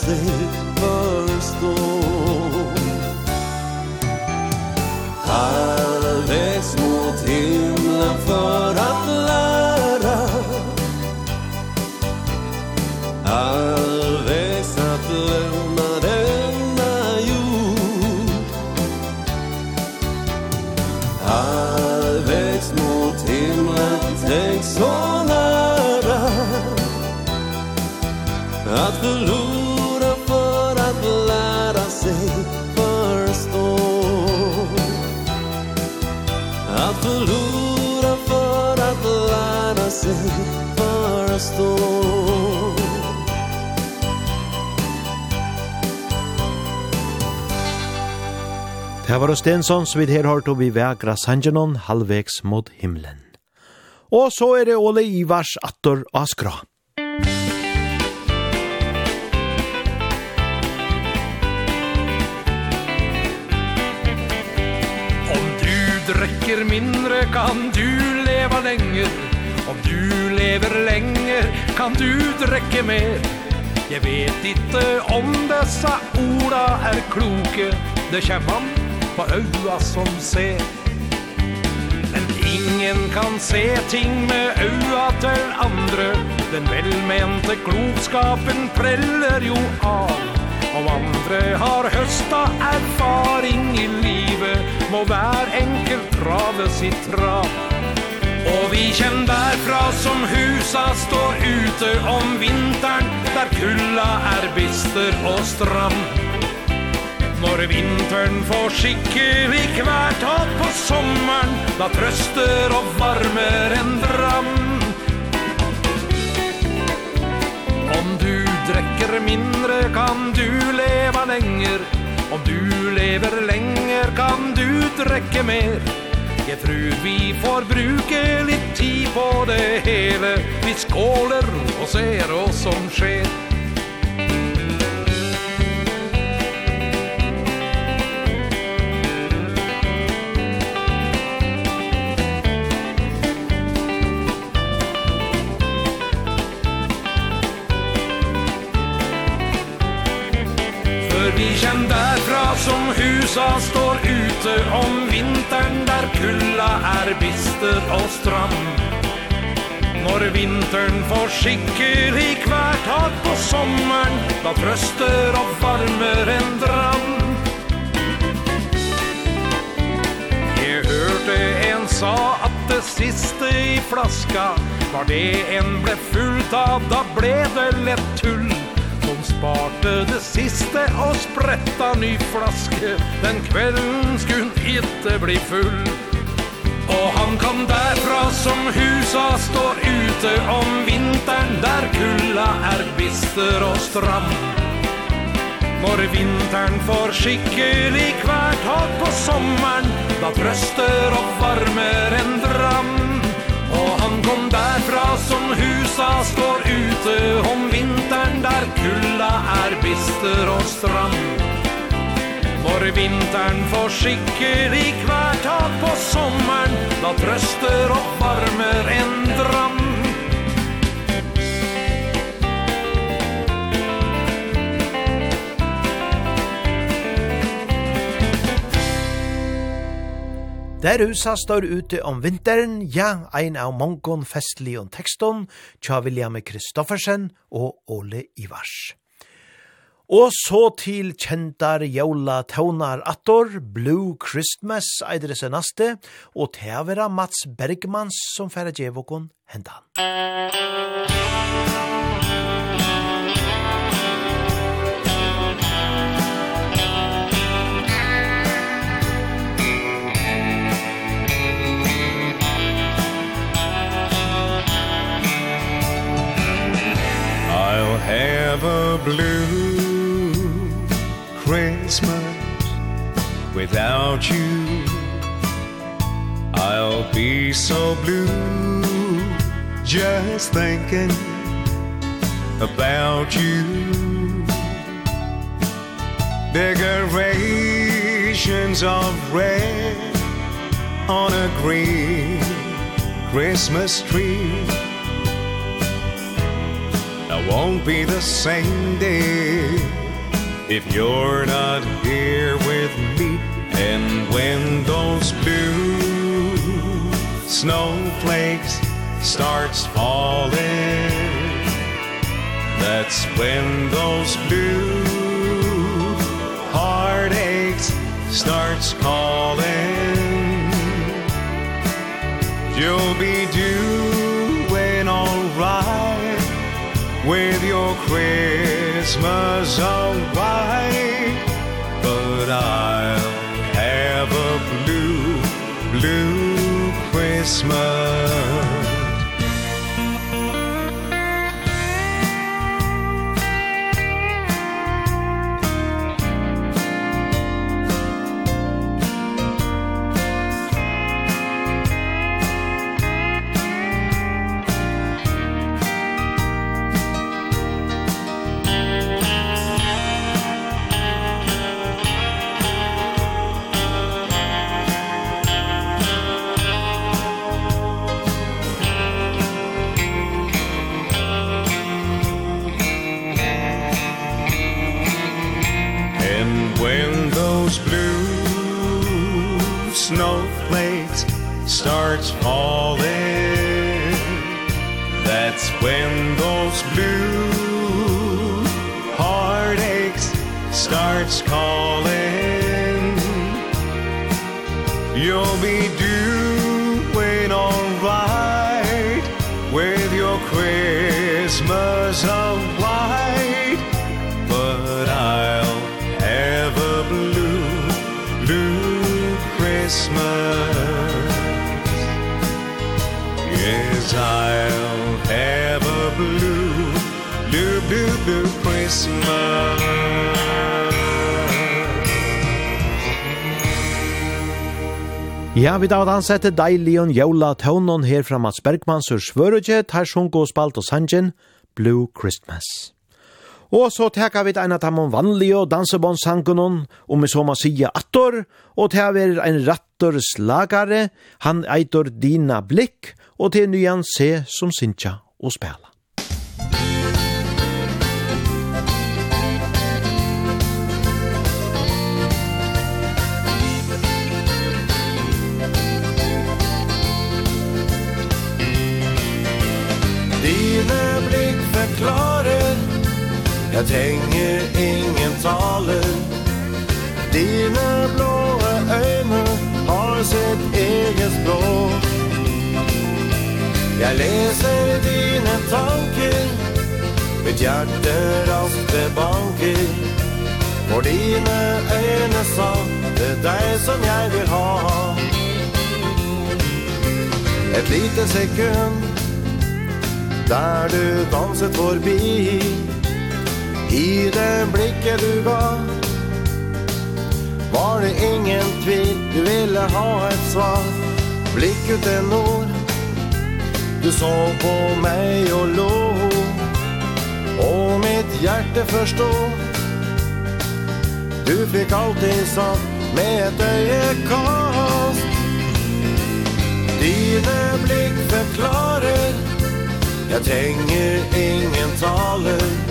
there Det var Stensons vid her hørt og vi vegra Sanjanon halvvegs mot himmelen. Og så er det Ole Ivars attor Askra. Om du drikker mindre kan du leva lenger Om du lever lenger kan du drikke mer Jeg vet ikke om dessa orda er kloke Det kommer an på øya som ser. Men ingen kan se ting med øya til andre. Den velmente klokskapen preller jo av. Og andre har høsta erfaring i livet. Må hver enkelt trave sitt trav. Og vi kjenn derfra som husa står ute om vinteren Der kulla er bister og stram. Når vinteren får skikkelig i hvert på sommeren Da trøster og varmer en dram. Om du drekker mindre kan du leva lenger. Om du lever lenger kan du drekke mer. Jeg tror vi får bruke litt tid på det hele. Vi skåler og ser oss som skjer. Känn derfra som husa står ute om vintern Där kulla är bister och stram. Når vintern får skikkelig hvert hat på sommeren Da trøster og varmer en dram. Jeg hørte en sa at det siste i flaska Var det en ble fullt av, da ble det lett tull sparte det siste og spretta ny flaske. Den kvelden skulle ikke bli full. Og han kom derfra som husa står ute. Om vinteren Der kulla er bister og stram. Når vinteren får skikkelig hvert tak på sommeren Da trøster og varmer en dram. Og han kom derfra som husa står ute. Om der kulla er bister og stram For vintern får skikkelig hvert tak på sommeren Da trøster og varmer en dram Der husa står ute om vinteren, ja, ein av mongon festlig og tekston, tja William Kristoffersen og Ole Ivars. Og så til kjentar jævla tøvnar attor, Blue Christmas eider det senaste, og tævera Mats Bergmans som færre djevokon hentan. Musikk I'll have a blue Christmas without you. I'll be so blue just thinking about you. Decorations of red on a green Christmas tree. I won't be the same day If you're not here with me. And when those blue snowflakes starts falling That's when those blue heartaches starts calling. You'll be due with your Christmas away But I'll have a blue, blue Christmas. vi da var ansette deilig og jævla tøvnen her fra Mats Bergman, så svør ikke, tar sjungo og spalt og sangen, Blue Christmas. Og så teka vi ein av dem vanlige og dansebåndsangen, om vi så må sige attor, og til å være en rattor slagare, han eitor dina blikk, og til nyan se som sinja og spela. Jeg trenger ingen tale. Dine blåe øyne har sitt eget språk. Jeg leser dine tanker Mitt hjerte raste banker For dine øyne sa Det er deg som jeg vil ha. Et lite sekund Der du danset forbi I det blikket du gav Var det ingen tvil Du ville ha ett svar. Blick en ord Du såg på mig och lo. Och mitt hjerte förstod Du fick alltid sagt Med ett øyekast. Dine blick forklarer Jag trenger ingen taler.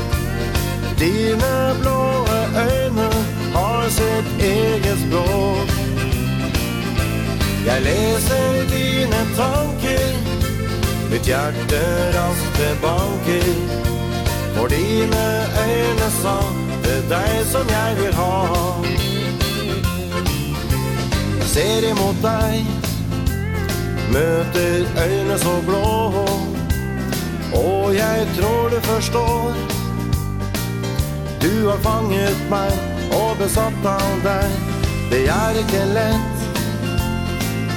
Dine blåe øyne har sitt eget språk. Jeg leser dine tanker Mitt hjärta raste banker. For dine øyne sa Det er deg som jeg vil ha. Jeg ser imot deg Møter øyne så blå. Og jeg tror du forstår Du har fanget meg og besatt av deg. Det er ikke lett.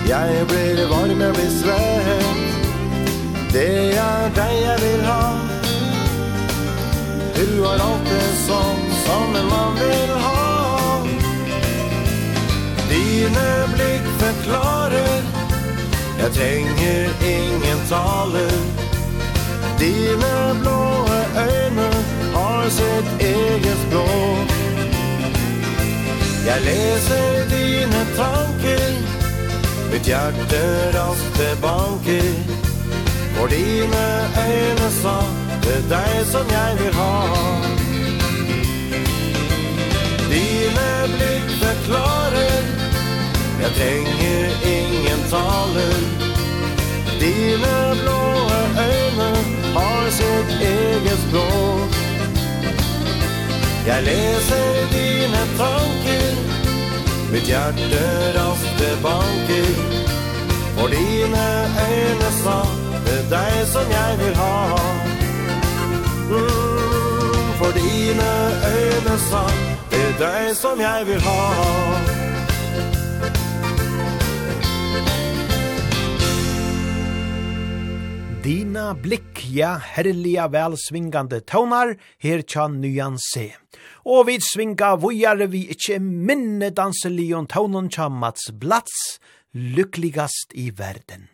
Jeg blir varm, jeg blir svett. Det er deg jeg vil ha. Du har alt det sånn som en mann vil ha. Dine blikk forklarer. Jeg trenger ingen taler. Dine blåe øyne har sitt eget språk Jeg leser dine tanker. Mitt hjerte raste banker. For dine øyne sa Det er deg som jeg vil ha. Dine blikk forklarer Jeg trenger ingen taler. Dine blåe øyne har sitt eget språk Jeg leser dine tanker. Mitt hjärte raste banker. For dine øyne sa Det er deg som jeg vil ha. Mm, For dine øyne sa Det er deg som jeg vil ha. Dina blick, ja, herliga välsvingande tonar, her tja nyan se og vi svinga vujare vi ikkje minne danselion taunon tja Mats Blats, lykkligast i verden.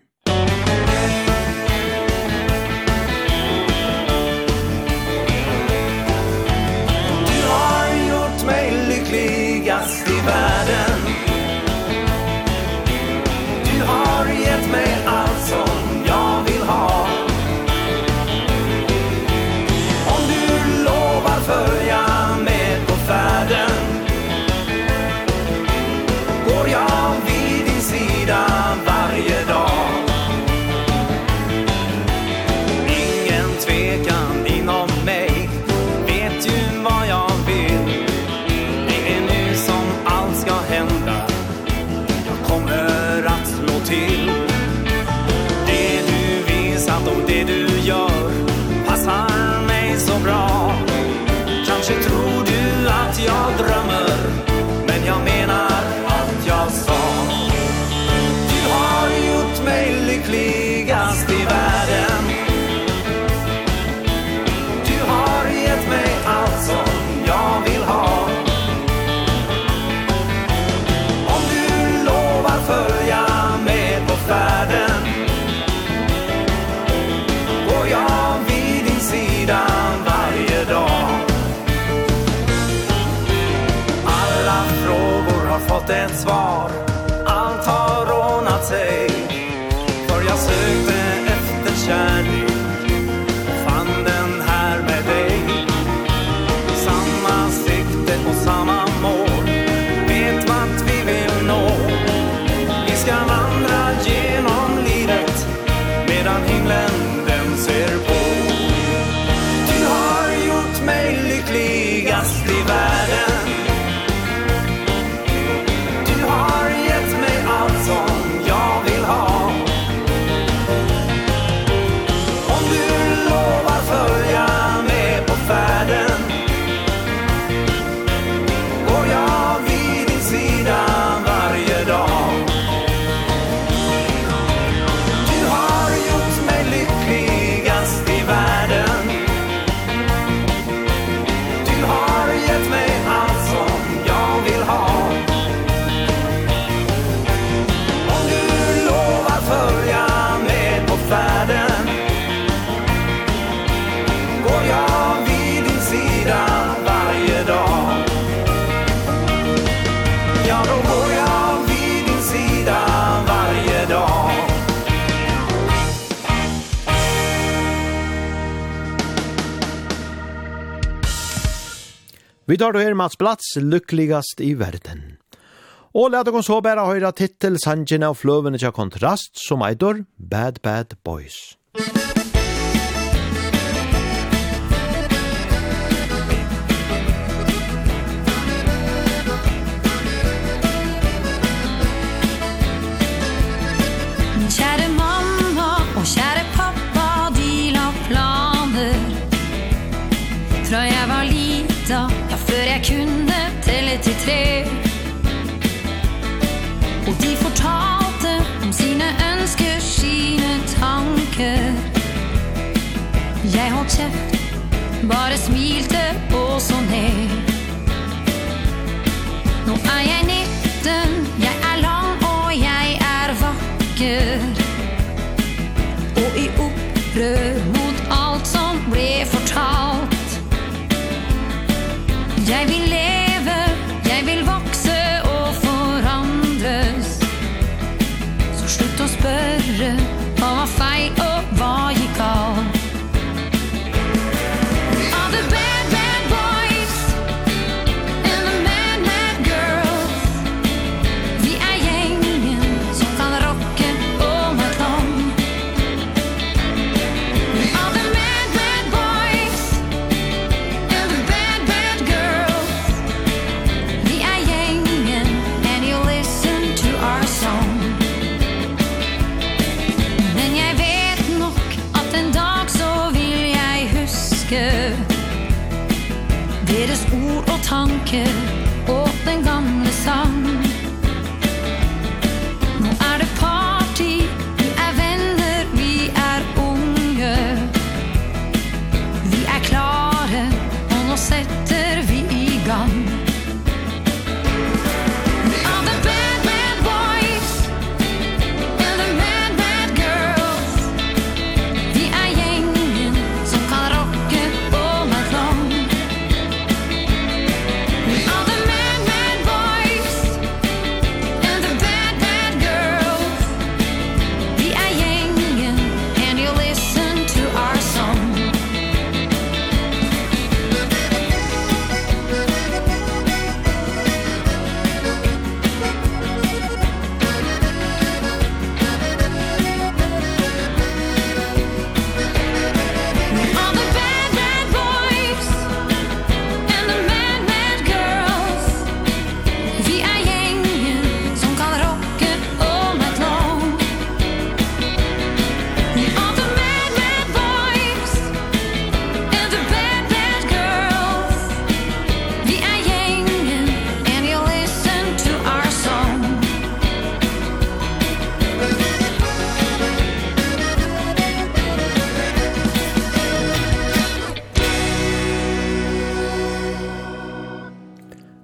Vi tar då her Mats Blats, lykkligast i verden. Og let oss så bare høyre tittel, sangen av fløvene til kontrast, som eitor Bad Bad Boys. kjeft Bare smilte og så ned Nå er jeg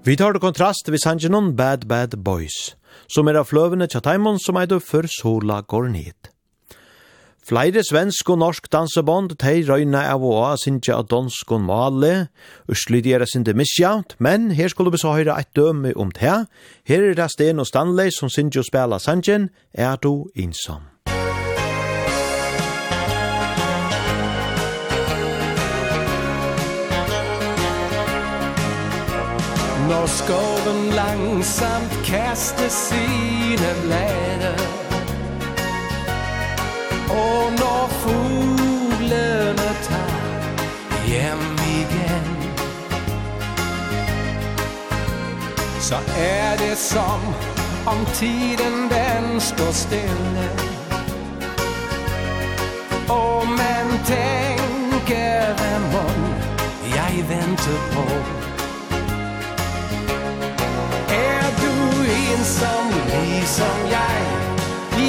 Vi tar det kontrast vi sanger noen Bad Bad Boys, som er av fløvene Tjataimon som eide før sola går ned. Flere svensk og norsk dansebond teir røyna av og av sinja av donsk og male, uslydigere sinde misjavnt, men her skulle vi så høyre et døme om det. Her er det Sten og Stanley som sinja og spela sanjen, er du insom. Når skoven langsamt kaster sine blade Og når fuglene tar hjem igen Så er det som om tiden den står stille. Og man tænker hvem må jeg venter på? ensom ligesom jeg.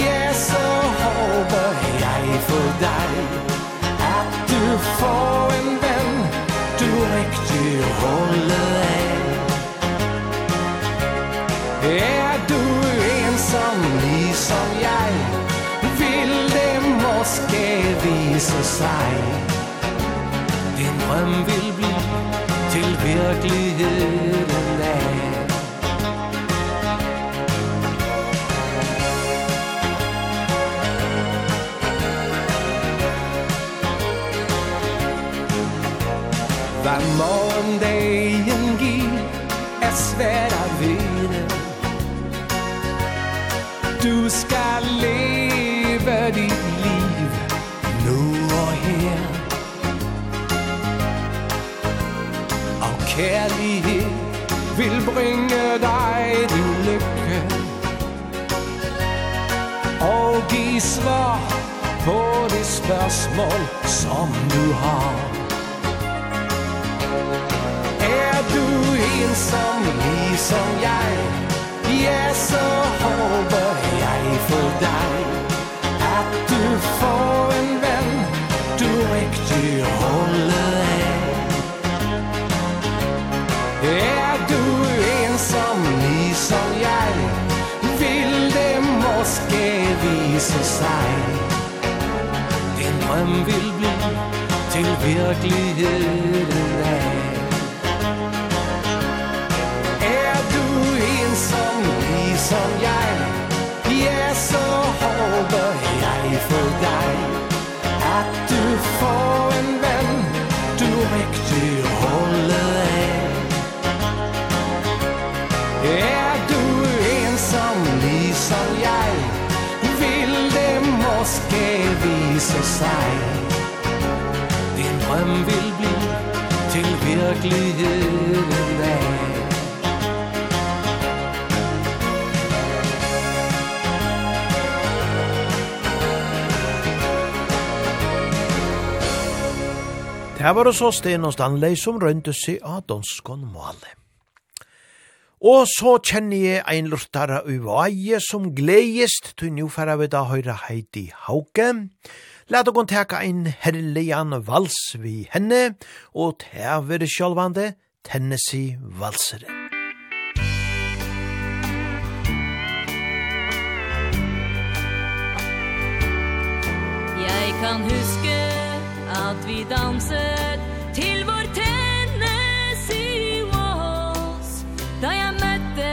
Ja, så håper jeg for deg. At du får en venn Du riktig holder af Er du ensom ligesom jeg Vil det måske vise sig Din drøm vil bli til virkeligheden af er morgendagen giv Er svært at vide Du skal leve dit liv Nu og her. Og kærlighed vil bringe dig din lykke. Og giv svar på det spørgsmål som du har. ensom, som jeg. Ja, så håber jeg for dig At du får en ven Du rigtig holder af Er du ensom ligesom jeg Vil det måske vise sig Din drøm vil bli til virkeligheden af dag som ligesom jeg. De så håper jeg for dig At du får en venn Du rigtig holder af Er du ensom ligesom jeg Vil det måske vise sig Din drøm vil bli til virkelighed Det var så Sten og Stanley som rønte seg av danskån måle. Og så kjenner jeg ein lortare uvaie som gledest til nu færa vi da høyre Heidi Hauke. Læt og teka ein herligan vals vi henne, og tæver sjálvande Tennessee valsere. Jeg kan huske at vi danset til vår Tennessee Walls da jeg møtte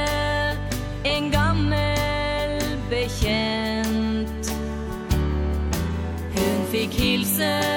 en gammel bekjent hun fikk hilsen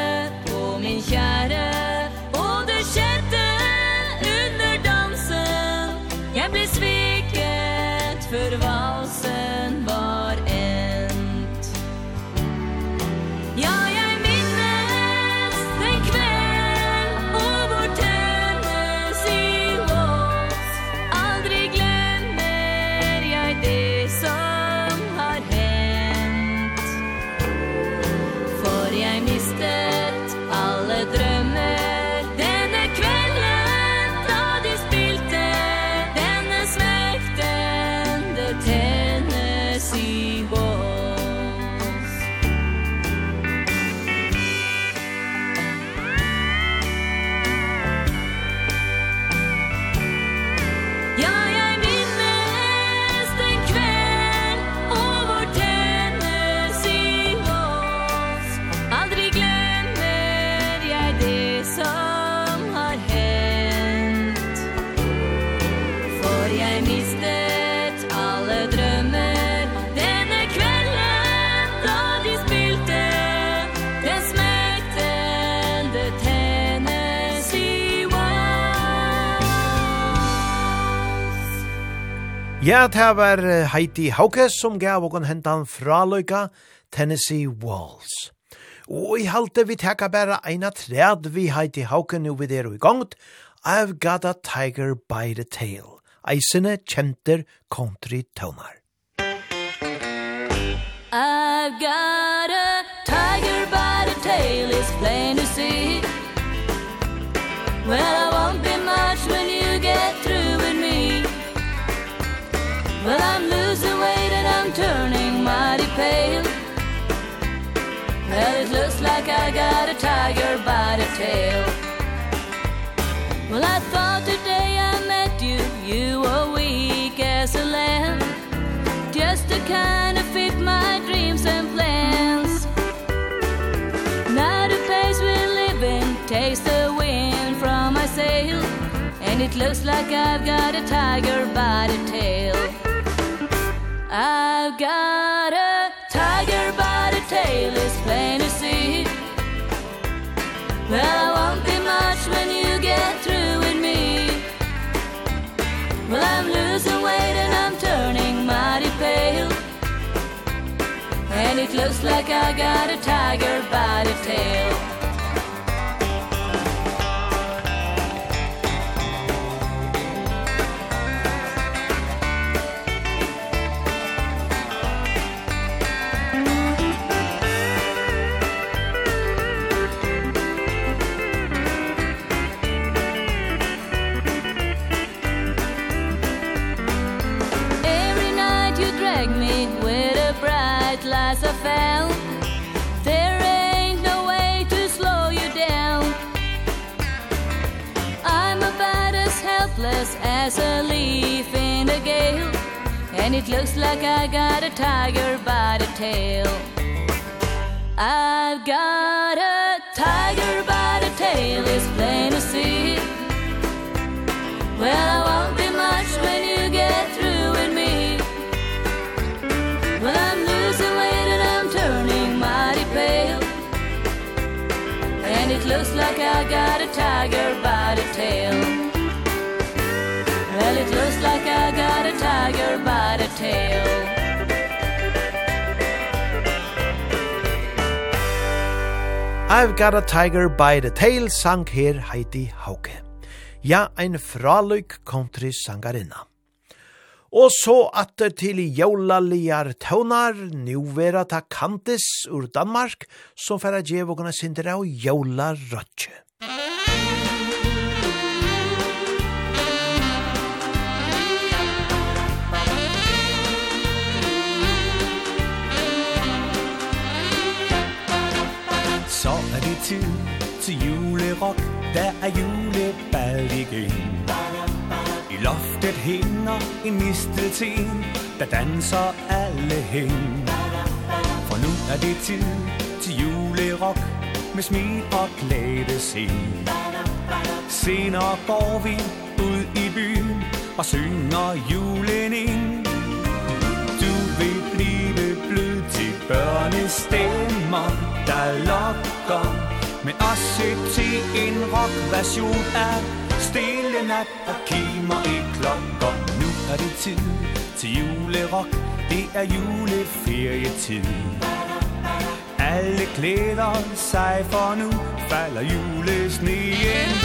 Ja, det var Heidi Hauke som gav og hentan fra løyka Tennessee Walls. Og i halte vi teka bare eina træd vi Heidi Hauke nu vid er i gongt I've got a tiger by the tail. Eisene kjenter country tonar. I've got a tiger by the tail, it's plain to see. Well, I won't be Well, I'm losing weight and I'm turning mighty pale. Well, it looks like I got a tiger by the tail. Well, I thought today I met you, you were weak as a lamb Just to kind of fit my dreams and plans. Now the place we live in takes the wind from my sail And it looks like I've got a tiger by the tail. I've got a tiger by the tail It's plain to see. Well, I won't be much when you get through with me. Well, I'm losing weight and I'm turning mighty pale. And it looks like I got a tiger by the tail. as a leaf in a gale. And it looks like I got a tiger by the tail. I've got a tiger by the tail, it's plain to see. Well, I won't be much when you get through with me. Well, I'm losing weight and I'm turning mighty pale. And it looks like I got a tiger by the tail. Well, it looks like I got a tiger by the tail I've got a tiger by the tail, sang her Heidi Hauke. Ja, ein fraløyk country sangarinna. Og så atter til jólaligar tøvnar, nu vera ta Kantis ur Danmark, som færa djevågana sindra og jólarøtje. Musik tid til julerok Der er julebal igen. I loftet hænger en mistelten Der danser alle hen. For nu er det tid til julerok Med smil og glæde sind. Senere går vi ud i byen Og synger julen ind. Børn i stemmer, der lokker Med os til en rockversion af Stille nat og kimer i klokker. Nu er det tid til julerock. Det er juleferietid Alle glæder sig for nu. Falder julesneen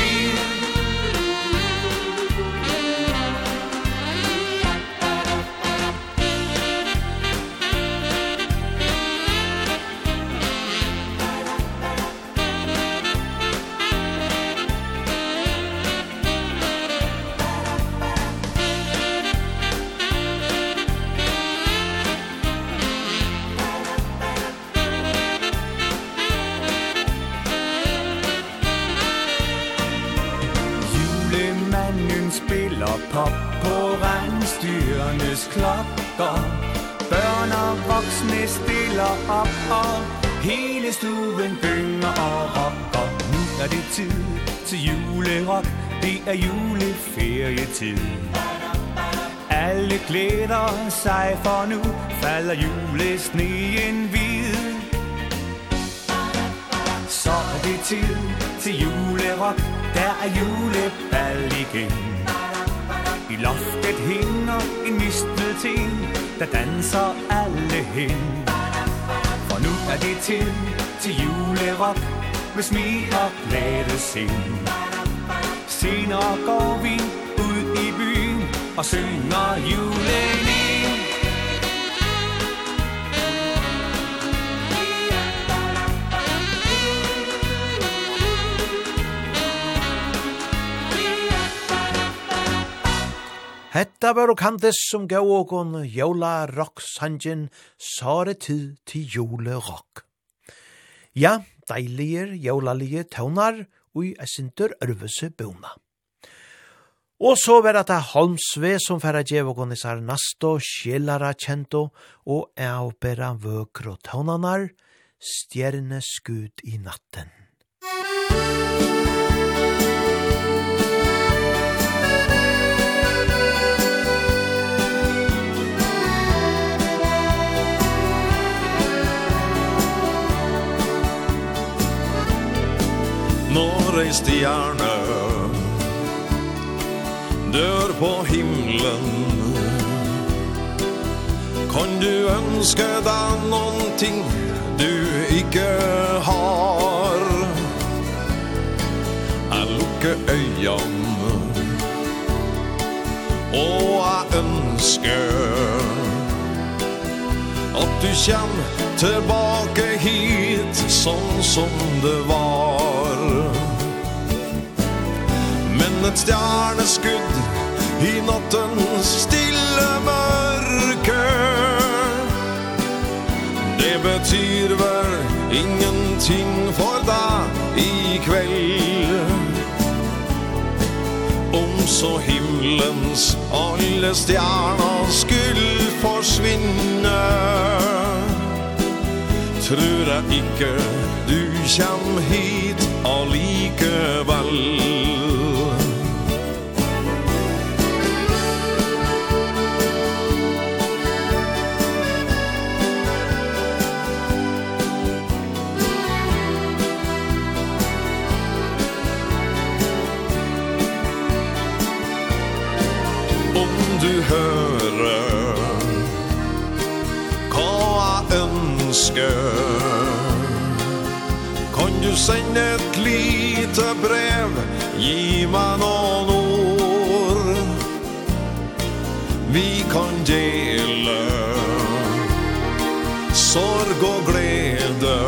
Eller pop på rensdyrenes klokker Børn og voksne stiller op og Hele stuen gynger og rocker. Nu er det tid til julerok Det er juleferietid Alle glæder sig for nu Falder julesneen hvid. Så er det tid til julerok Der er juleball igen. I loftet hænger en ting, Der danser alle hen For nu er det tid til julerok Med smil og glade sind. Senere går vi ud i byen Og synger julen Hetta var og kantes som gav okon jola rock sangen sare tid til jole rock. Ja, deilige jolalige tøvnar og i esintur ørvese bøna. Og så var det Holmsve som færa djev og gonisar nasto, sjelara kjento og eopera vøkro tøvnanar, stjerne skut i natten. Musik ei stjerne dør på himlen. Kan du ønske deg noen ting du ikke har? Jeg lukker øynene. Og jeg ønsker At du kjem tilbake hit Sånn som det var. Men et stjerneskudd i nattens stille mørke Det betyr vel ingenting for deg i kveld Om så himmelens alle stjerner skulle forsvinne Tror jeg ikke du kjem hit allikevel du høre Hva jeg ønsker. Kan du sende et lite brev? Gi meg noen ord. Vi kan dele Sorg og glede.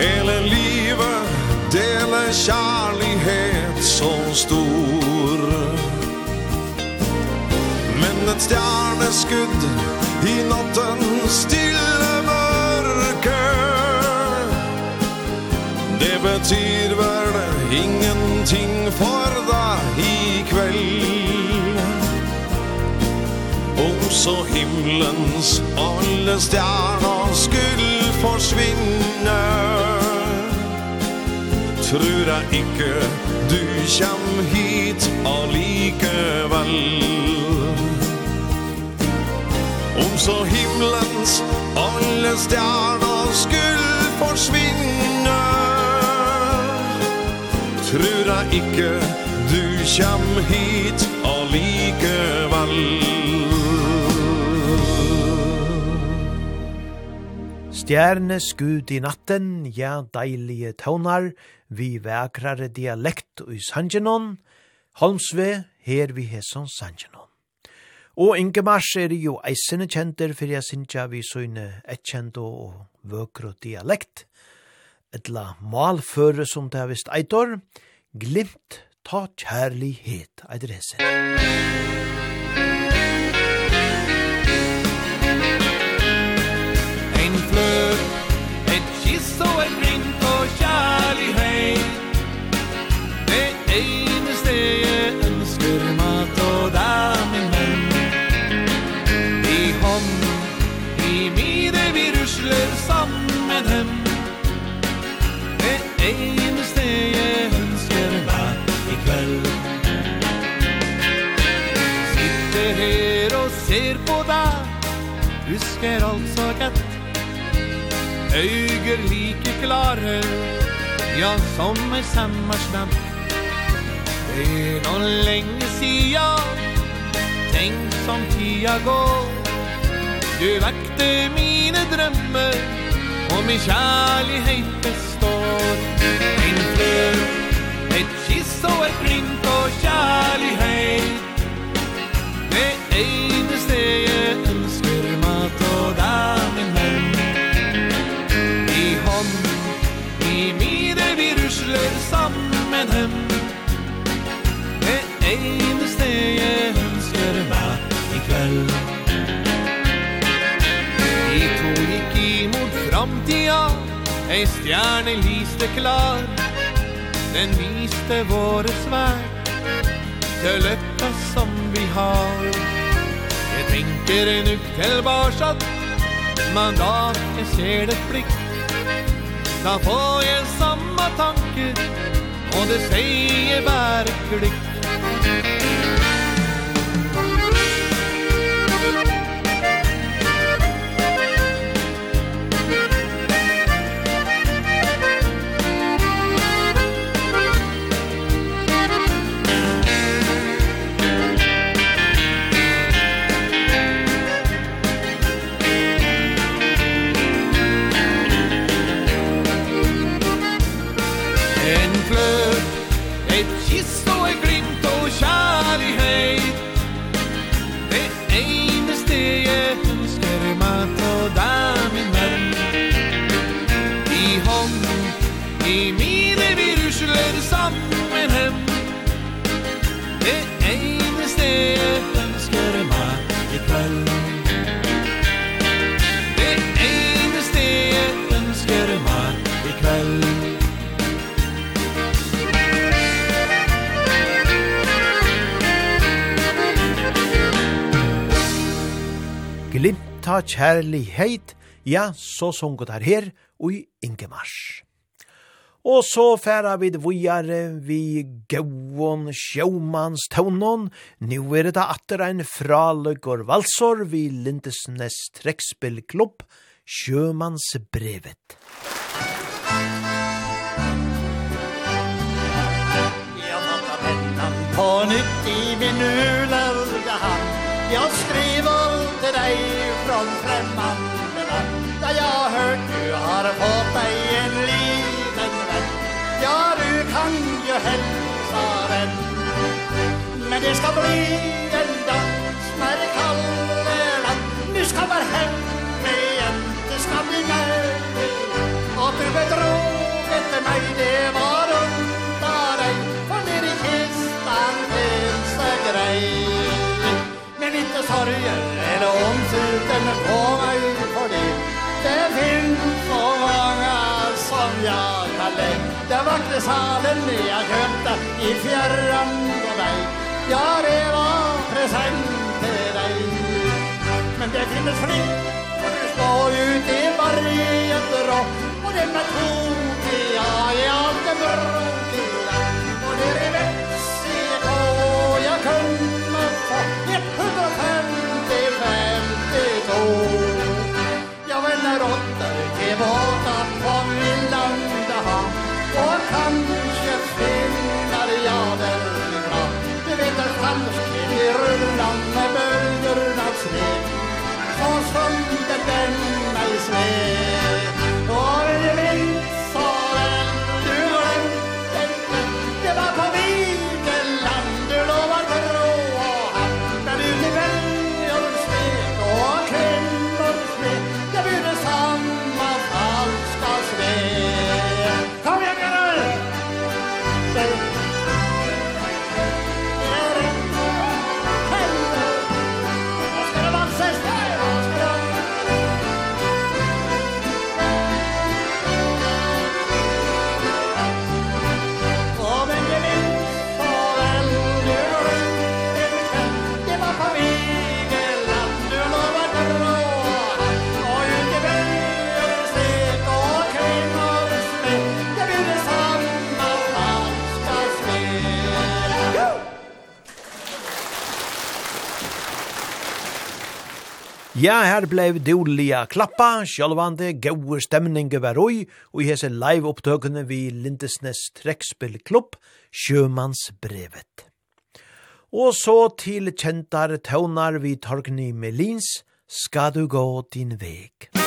Hele livet dele kjærlighet så stor. Som et stjerneskudd i nattens stille mørke Det betyr vel ingenting for deg i kveld Om så himmelens alle stjerner skulle forsvinne Tror jeg ikke du kjem hit allikevel Om så himlens alle stjerner skulle forsvinne Tror jeg ikke du kjem hit allikevel Stjerne skud i natten, ja deilige tøvnar, vi vekrare dialekt i Sanjinon, Holmsve, her vi hesson Sanjinon. Og Inge Mars er jo eisene kjenter fyrir jeg synsja vi søgne etkjent og vøkro dialekt. Etla malføre som det har vist eitor, glimt ta kjærlighet, eitir hese. Ein flør, et kiss og et glimt og kjærlighet, det eneste jeg ser på deg. Husker alt så gett Øyger like klare. Ja, som ei sammarsnam Det er noen lenge sida Tenk som tida går. Du vekte mine drømmer. Og min kjærlighet består. En flöd, Et kiss og et print Og kjærlighet. Det eneste jeg ønsker mat og där min hem I hånd, i mine vi rusler sammen hem Det eneste jeg ønsker framtida Ei stjerne lyste klar. Den viste våre svær Til løkka som vi har. Jeg tenker en ukk til barsatt Mandat, jeg ser det blikk Da får jeg samme tanke Og det sier bare klikk kjærlighet, ja, så sunget her her, og i Ingemars. Og så færa vi vujare vi gauon sjåmans tånon. Nu er det atter ein fraløgor valsor vi Lindesnes trekspillklubb, Sjømans brevet. Jag fattar pennan på nytt i min ulörga hand. Jag skriver till dig från främmande land Där jag hört du har fått dig en liten vän. Ja, du kan ju hälsa den. Men det ska bli en dans när det kallar land. Nu ska man hem igen, det ska bli nöjd Och du bedroget mig, det var inte sorger Eller omsluten men våga ut på det. Det finns så många som jag kan lägga Den vackra salen jag köpte i fjärran på dig Ja, det var present till dig Men det finns fritt Och du står ut i varje drå Och det med tog jag är alltid bra og som det dømmer i smed Ja, her blei dolia klappa, sjálvande, gauur stemninge var oi, og i hese live-opptøkene vi Lindesnes trekspillklubb, Sjømannsbrevet. Og så til kjentar tøvnar vi Torgny Melins, Ska du gå din veg. Musik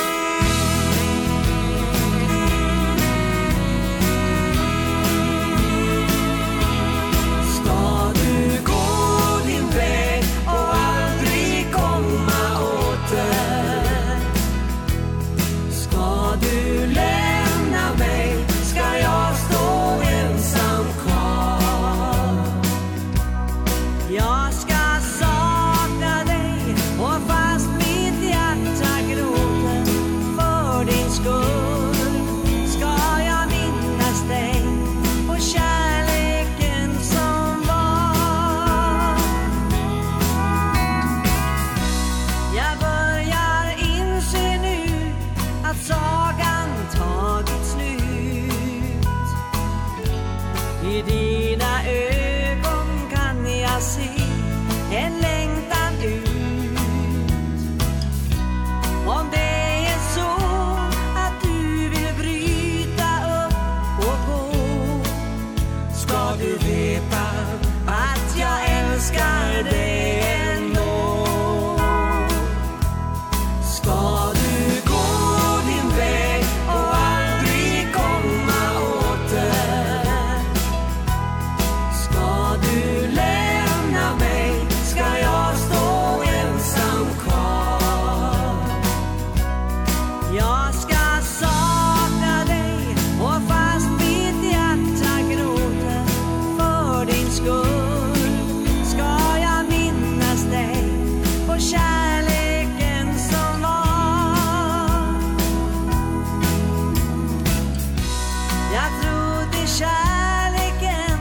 Jag trodde kärleken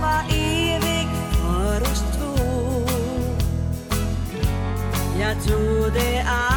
var evig för oss två. Jag trodde att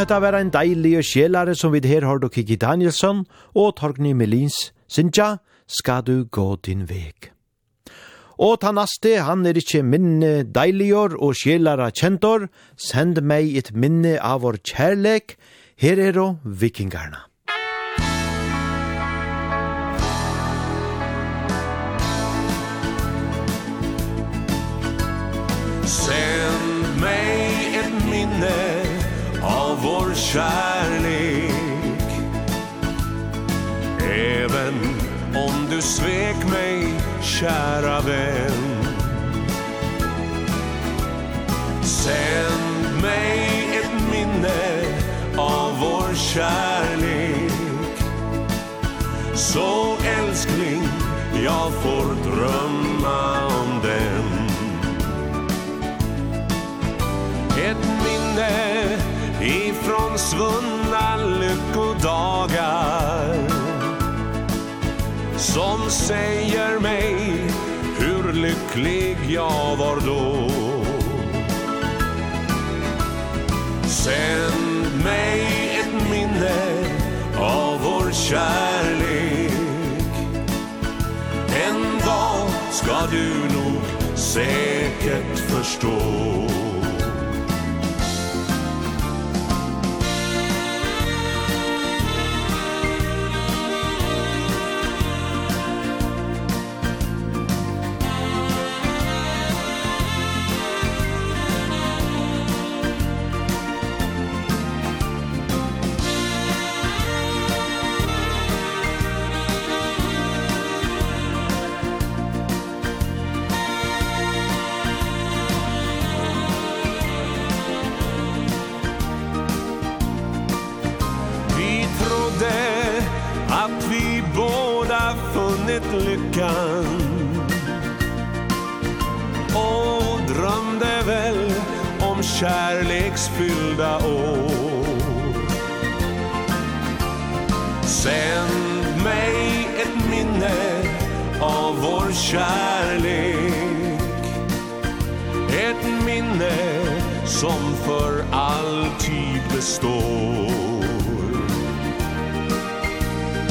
hetta vera ein deilig sjelare som vid her har du Kiki Danielsson og Torgny Melins Sinja, skal du gå din veg. Og ta naste, han er ikkje minne deiligor og sjelara kjentor, send meg et minne av vår kjærlek, her er og vikingarna. kärlek. Även om du svek mig, kära vän. Sänd mig ett minne av vår kärlek. Så älskling, jag får drömma svunna lyckodagar. Som säger mig hur lycklig jag var då. Sänd mig ett minne av vår kärlek. En dag ska du nog säkert förstå. vet lyckan. Och drömde väl om kärleksfyllda år. Sänd mig ett minne av vår kärlek. Ett minne som för alltid består.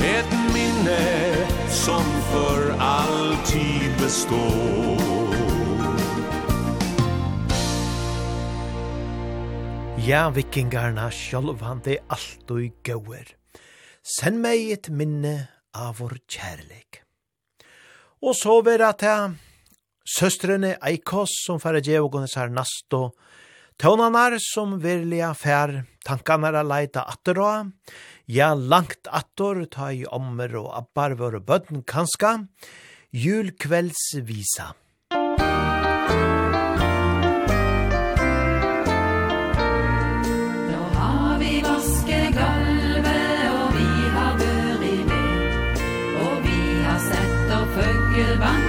Ett minne som för alltid består Ja, vikingarna sjálvande allt og gauer. Send meg et minne av vår kjærleik. Og så vera til søstrene Eikos som færre djev og gunnes her nasto, tøvnanar som virliga fær tankanar a leita atterå, ja, langt attor, ta i ommer og abbar våre bøtten kanska, julkveldsvisa. Nå har vi vasket galvet, og vi har vært i ved, og vi har sett og følgelvann,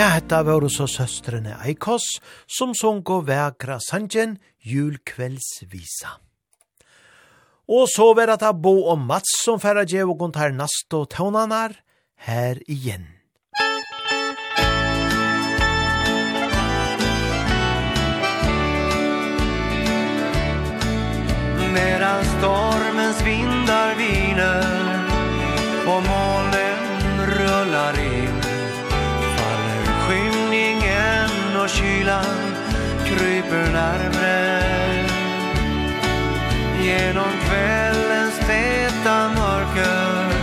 Ja, hetta var så søstrene Eikos, som sång og vekra sanjen julkveldsvisa. Og så var det Bo og Mats som færre djev og gontar nast og tøvnanar her igjen. Medan stormens vindar viner og molnen rullar in och kylan kryper närmre Genom kvällens täta mörker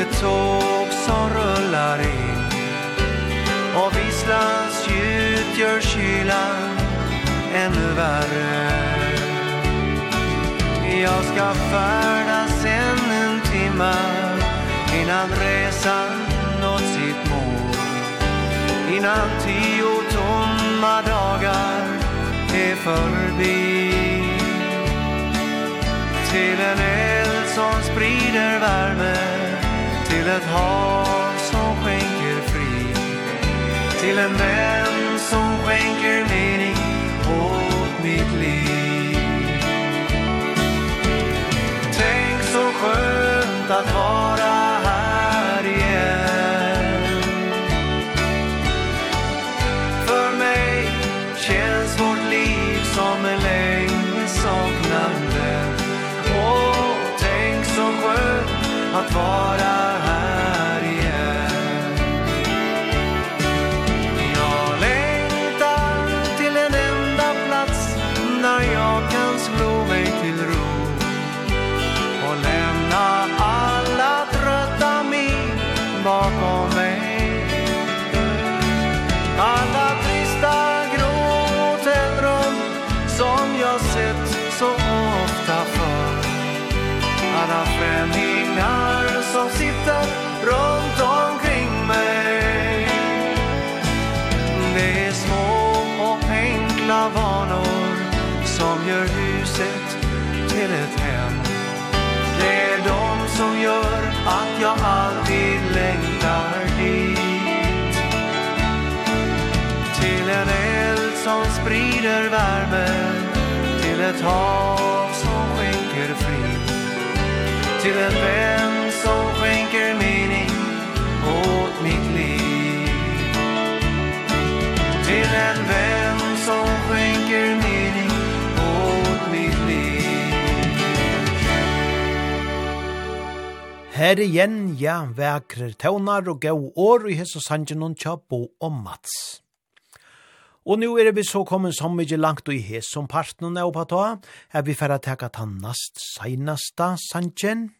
Ett tåg som rullar in. Och visslans ljud gör kylan ännu värre. Jag ska färdas än en timma Innan resan innan tio tomma dagar är förbi. Till en eld som sprider värme Till ett hav som skänker fri. Till en vän som skänker mening åt mitt liv. Tänk så skönt att vara att vara som gör huset till ett hem. Det är de som gör att jag alltid längtar dit Till en eld som sprider värme Till ett hav som skänker frid. Till en vän som skänker mening åt mitt liv. Till en vän Her igjen, ja, vekrer tøvnar og gau år i hese sangen tja bo og Mats. Og nu er vi så kommet så mykje langt og i hes som parten er oppa ta, er vi færre teka ta nast seinasta sangen.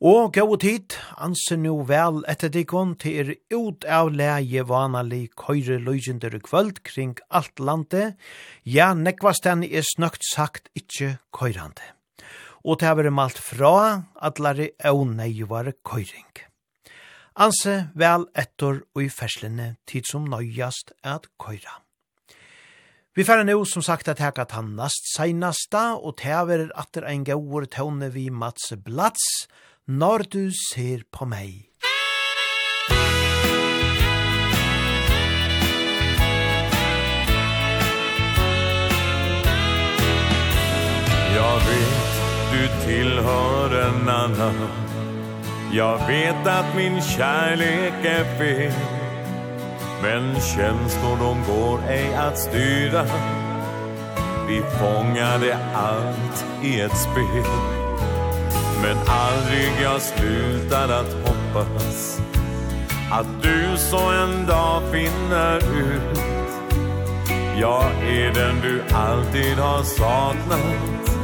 Og gau tid, anse nu vel etter dikon til er ut av leie vanalig køyre løygender i kvöld kring alt landet, ja, nekvastan er snøkt sagt ikkje køyrande og det har vært malt fra atlare nøyvare køyring. Anse vel etter og i ferslene tid som nøyast at køyra. Vi færre nå som sagt at hekka ta nast seinasta og det har vært atter ein gauur tåne vi Mats Blats når du ser på meg. Jag vet du tillhör en annan Jag vet att min kärlek är fel Men känslor de går ej att styra. Vi fångade allt i ett spel Men aldrig jag slutar att hoppas Att du så en dag finner ut. Jag är den du alltid har saknat.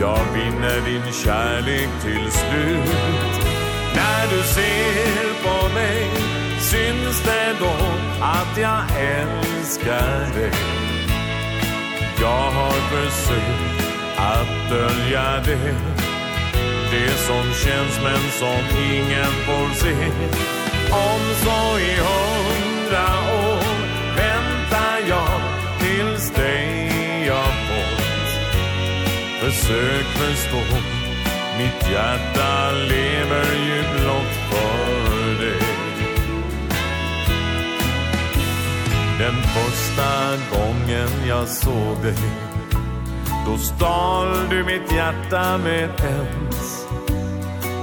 Jag vinner din kärlek till slut. När du ser på mig Syns det då att jag älskar dig. Jag har försökt att dölja det. Det som känns men som ingen får se. Om så i hundra år försök förstå Mitt hjärta lever ju blott för dig. Den första gången jag såg dig Då stal du mitt hjärta med ens.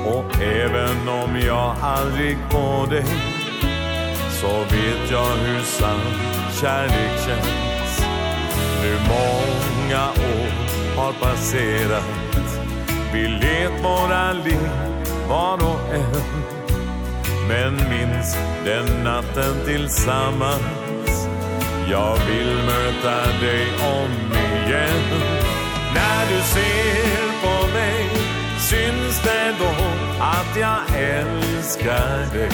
Och även om jag aldrig går dig Så vet jag hur sann kärlek känns. Nu många år har passerat. Vi let våra liv var och en. Men minns den natten tillsammans. Jag vill möta dig om igen. När du ser på mig Syns det då att jag älskar dig.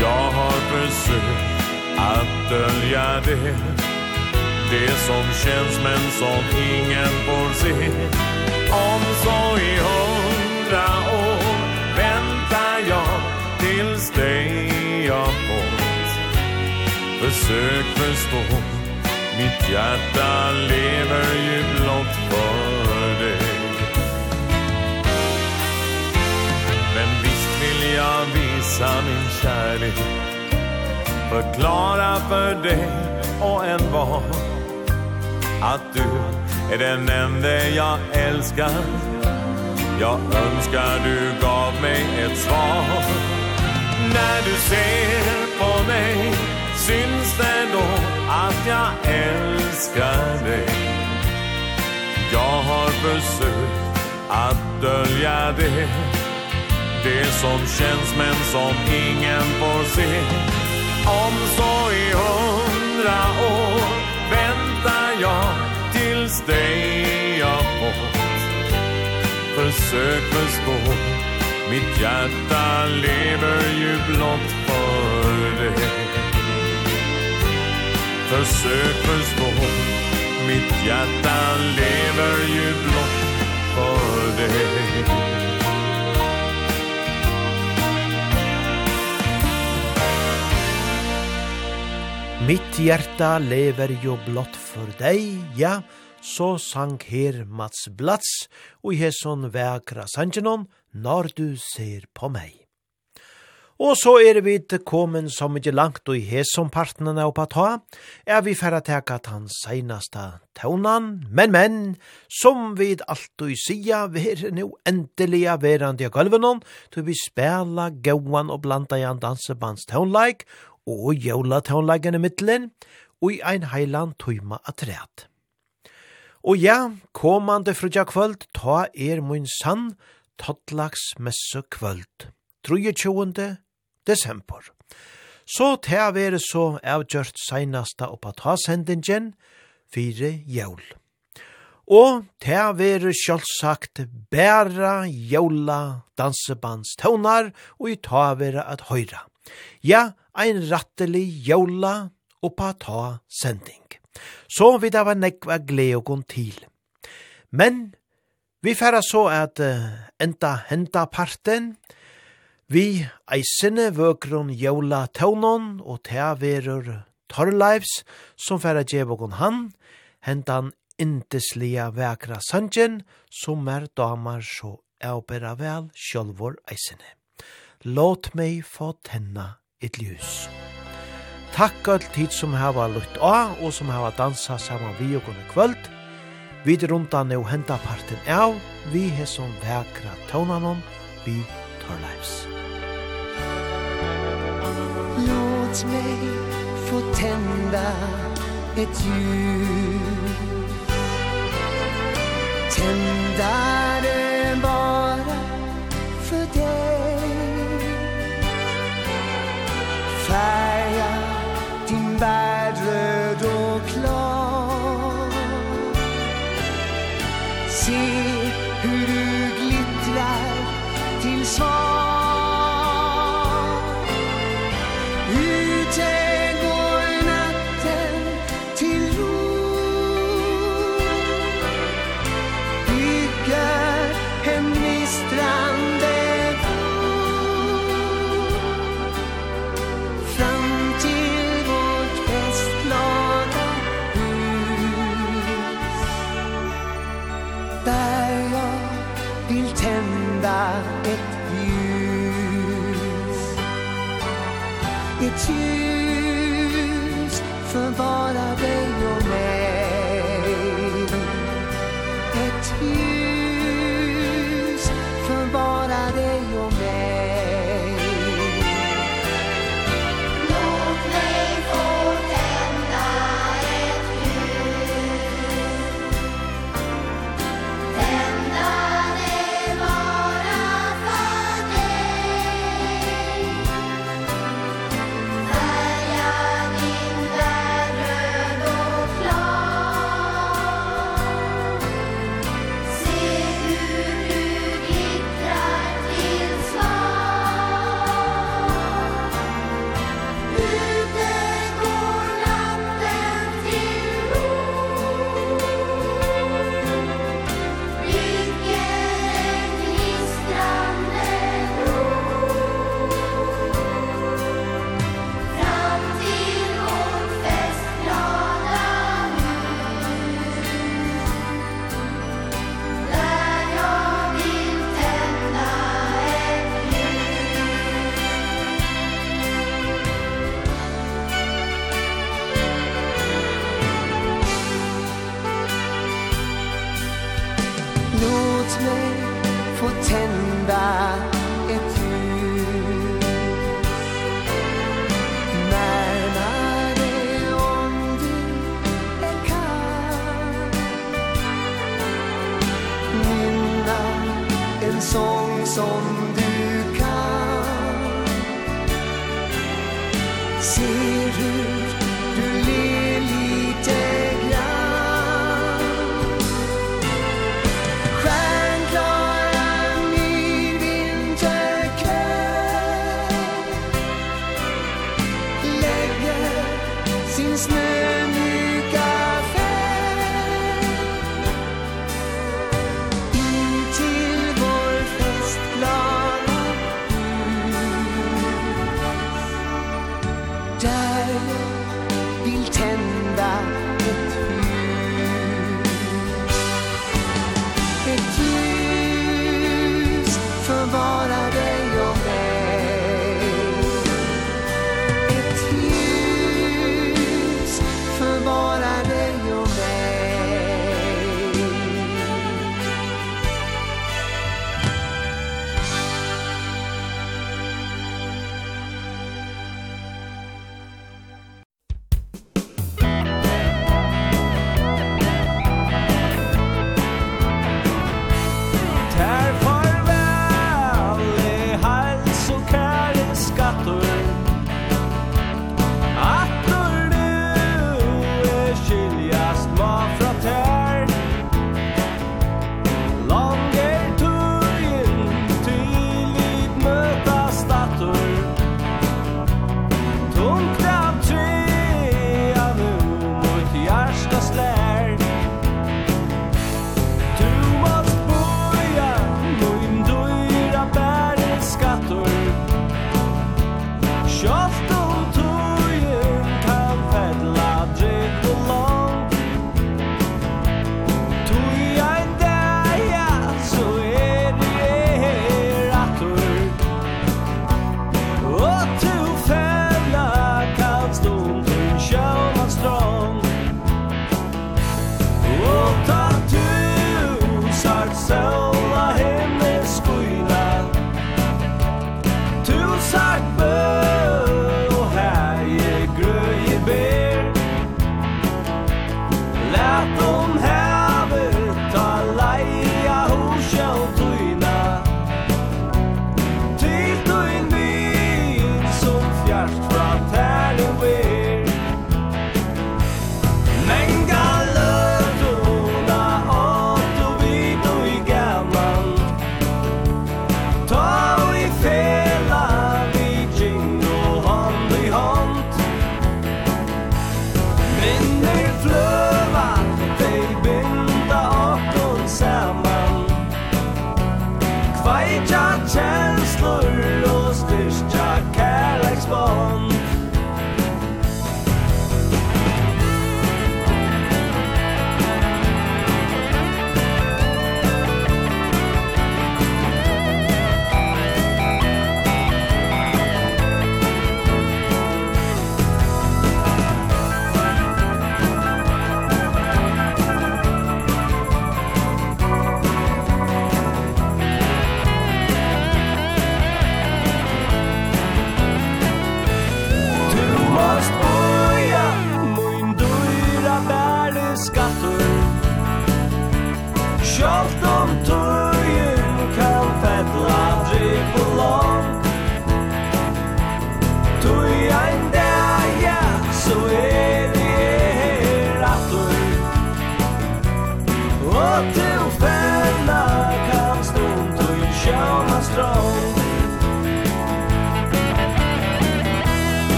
Jag har försökt att dölja det. Det som känns men som ingen får se. Om så i hundra år Väntar jag tills dig jag fått. Försök förstå Mitt hjärta lever ju blott för dig. Men visst vill jag visa min kärlek Förklara för dig och en var. Att du är den enda jag älskar. Jag önskar du gav mig ett svar. När du ser på mig Syns det då att jag älskar dig. Jag har försökt att dölja det. Det som känns men som ingen får se. Om så i hundra år jag tills dig jag fått Försök förstå Mitt hjärta lever ju blott för dig. Försök förstå Mitt hjärta lever ju blott för dig. Mitt hjärta lever jo blott för dig, ja, så sang her Mats Blats, og i hesson vekra sangenon, når du ser på meg. Og så er vi kommet så mye langt og i hesson partnerne oppa ta, er vi færre teka han seinaste tøvnan, men men, som vi alltid sia, vi er nu endelig verand i gulvenon, til vi spela gauan og blanda i en dansebandstøvnleik, og jævla tånleggene mittelen, og i ein heiland tøyma atræt. Og ja, komande frugja kvöld, ta er mun sann, tattlags messe kvöld, 23. desember. Så ta vere så avgjørt seinasta oppa ta sendingen, fire jævl. Og ta vere sjálfsagt bæra jævla dansebands tøvnar, og i ta vere at høyra. Ja, ein rattelig jævla oppa ta sending. Så vi da var nekva gleogon til. Men vi færa så at uh, enda henta parten, vi eisene vøkron jævla tøvnon og ta verur Torleivs som færa djevokon han, hentan inteslia vekra sanjen som er damar så avbera vel sjolvor eisene. Låt meg få tenna et ljus. Takk all tid som hava lutt av og som hava dansa saman vi og kunne kvöld. Vi rundan og henda parten av, vi he som vekra tånanon, vi tar lives. Låt mig få tända ett ljus Tända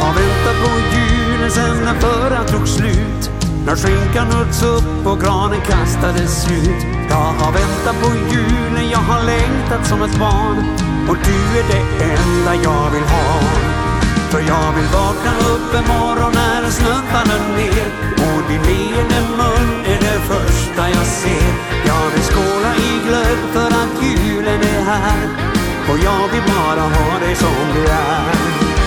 Har väntar på julens ämne för att tog slut. När skinkan hölls upp och granen kastades ut. Jag har väntat på julen, jag har längtat som ett barn. Och du är det enda jag vill ha. För jag vill vakna upp en morgon när snön faller ner. Och din leende mun är det första jag ser. Jag vill skåla i glöd för att julen är här. Och jag vill bara ha dig som du är.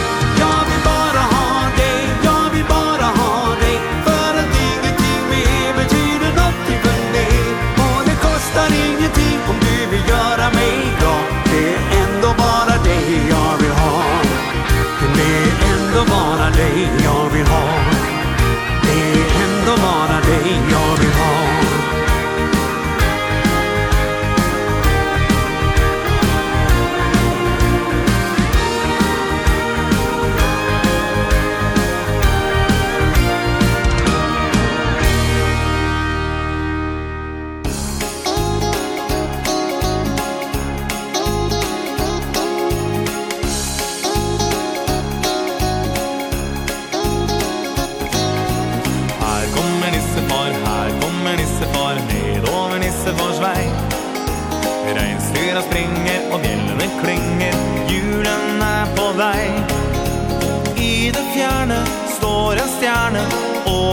bara dig jag vill ha.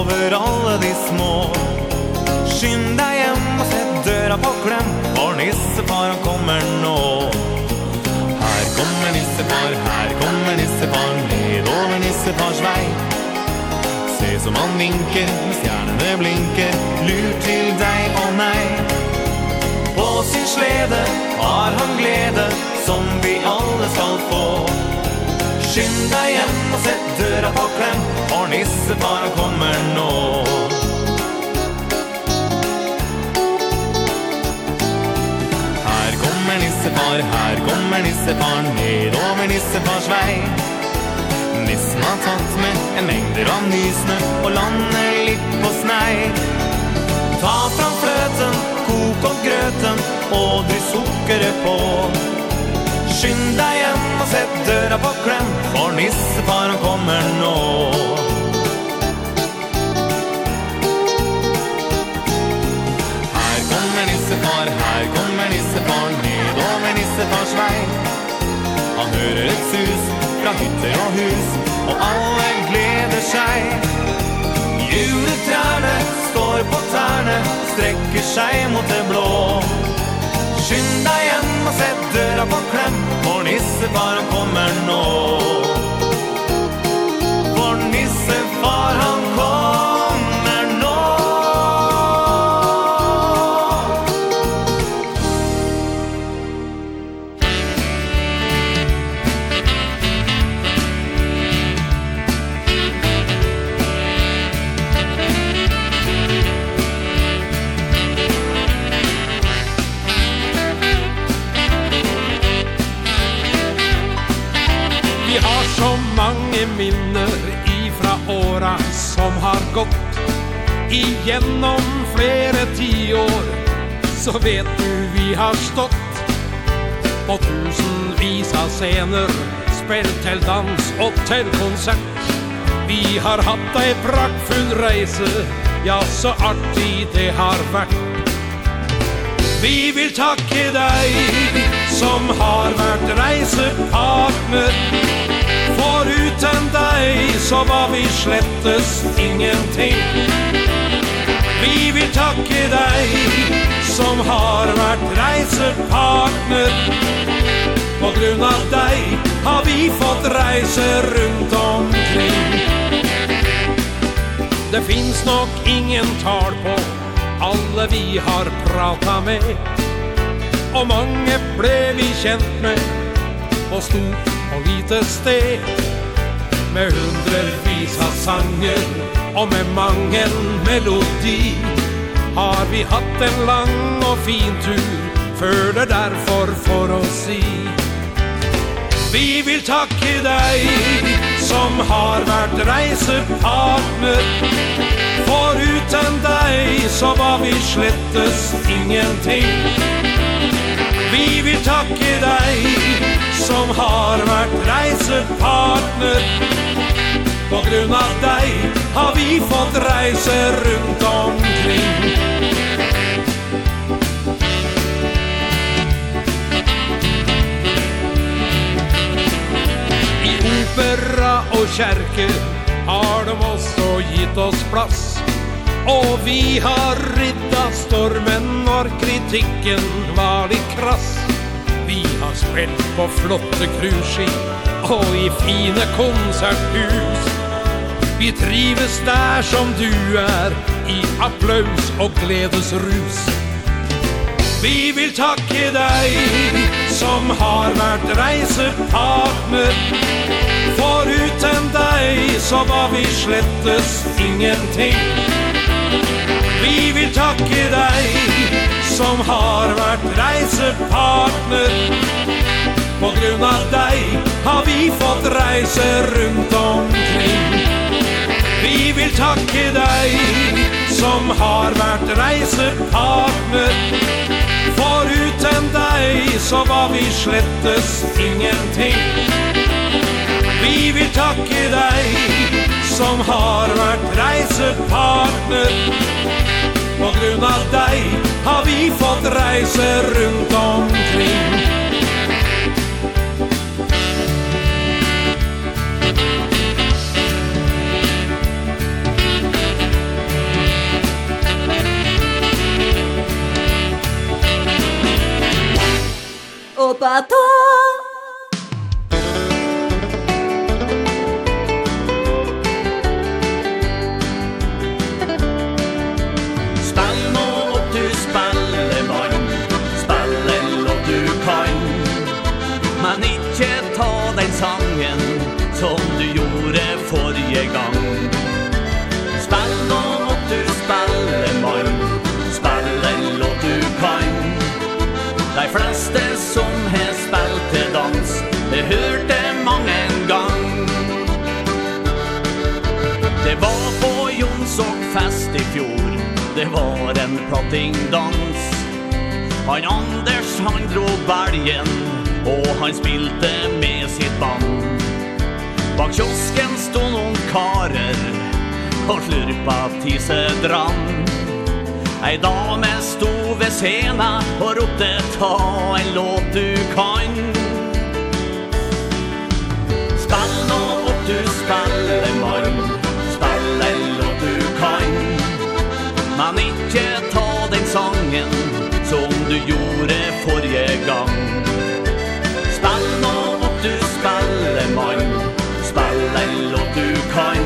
over alle de små. Skynd deg hjem og sett døra på klem For nissefar han kommer nå. Her kommer nissefar, her kommer nissefar Ned over nissefars vei. Se som han vinker, med stjernene blinker Lur til deg og meg. På sin slede har han glede Som vi alle skal få. Skynd deg hjem og sett døra på klem For nissefar han kommer nå? Her kommer nissefar, her kommer nissefar Nedover nissefars vei. Nissen har tatt med en mengder av nysnø Og lander litt på snei. Ta fram fløten, kok opp grøten Og dryss sukkeret på. Skynd deg hjem og sett døra på klem For nissefar han kommer nå. Her kommer nissefar, her kommer nissefar Nedover nissefars vei. Han hører et sus fra hytter og hus Og alle gleder seg. Juletrærne står på tærne Strekker seg mot det blå. Skynd deg igjen og sätter han på klem For nissefar han kommer nå. For nissefar han kommer igenom flere tiår Så vet du vi har stått På tusenvis av scener Spill til dans og til konsert. Vi har hatt ei prakkfull reise Ja, så artig det har vært. Vi vil takke deg Som har vært reisepartner. For uten deg så var vi slettes ingenting. Vi vil takke deg som har vært reisepartner. På grunn av deg har vi fått reise rundt omkring. Det finns nok ingen tal på alle vi har prata med. Og mange ble vi kjent med på stort og lite sted. Med hundrevis av sanger Og med mangen melodi Har vi hatt en lang og fin tur Før det derfor for å si. Vi vil takke deg Som har vært reisepartner. For uten deg så var vi slettes ingenting. Vi vil takke deg Som har vært reisepartner. På grunn av deg har vi fått reise rundt omkring. I opera og kjerke har de også gitt oss plass. Og vi har ridda stormen når kritikken var litt krass skjelt på flotte cruiseskip og i fine konserthus. Vi trives der som du er, i applaus og gledesrus. Vi vil takke deg som har vært reisepartner For uten deg så var vi slettes ingenting Vi vil takke deg som har vært reisepartner på grunn av deg har vi fått reise rundt omkring. Vi vil takke deg som har vært reisepartner. For uten deg så var vi slettes ingenting. Vi vil takke deg som har vært reisepartner. På grunn av deg har vi fått reise rundt omkring. おばと Spann åt du spallebarn Spallen åt du kan Men ikke ta den sangen Som du gjorde forrige gang. Spann åt De fleste som har spilt til dans Det hørte mange en gang. Det var på Jonsokfest i fjor Det var en plattingdans Han Anders han dro bergen Og han spilte med sitt band. Bak kiosken stod noen karer Og slurpa tisedrann. Ei dame stod stod ved scena og ropte ta en låt du kan. Spall nå opp du spiller mann. Spall en låt du kan. Man ikke ta den sangen som du gjorde forrige gang. Spall nå opp du spiller mann. En låt du kan.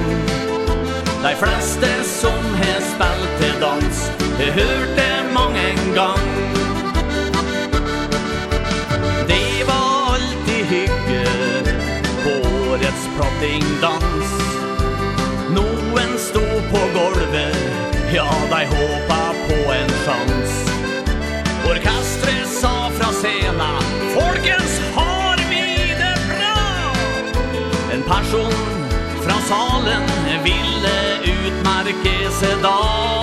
De fleste som har spilt til dans Det hørte mange en gang. Det var alltid hygge På årets prottingdans Noen sto på golvet Ja, de håpa på en sjans. Orkestret sa fra scena Folkens har vi det bra? En person fra salen Ville utmerke seg da.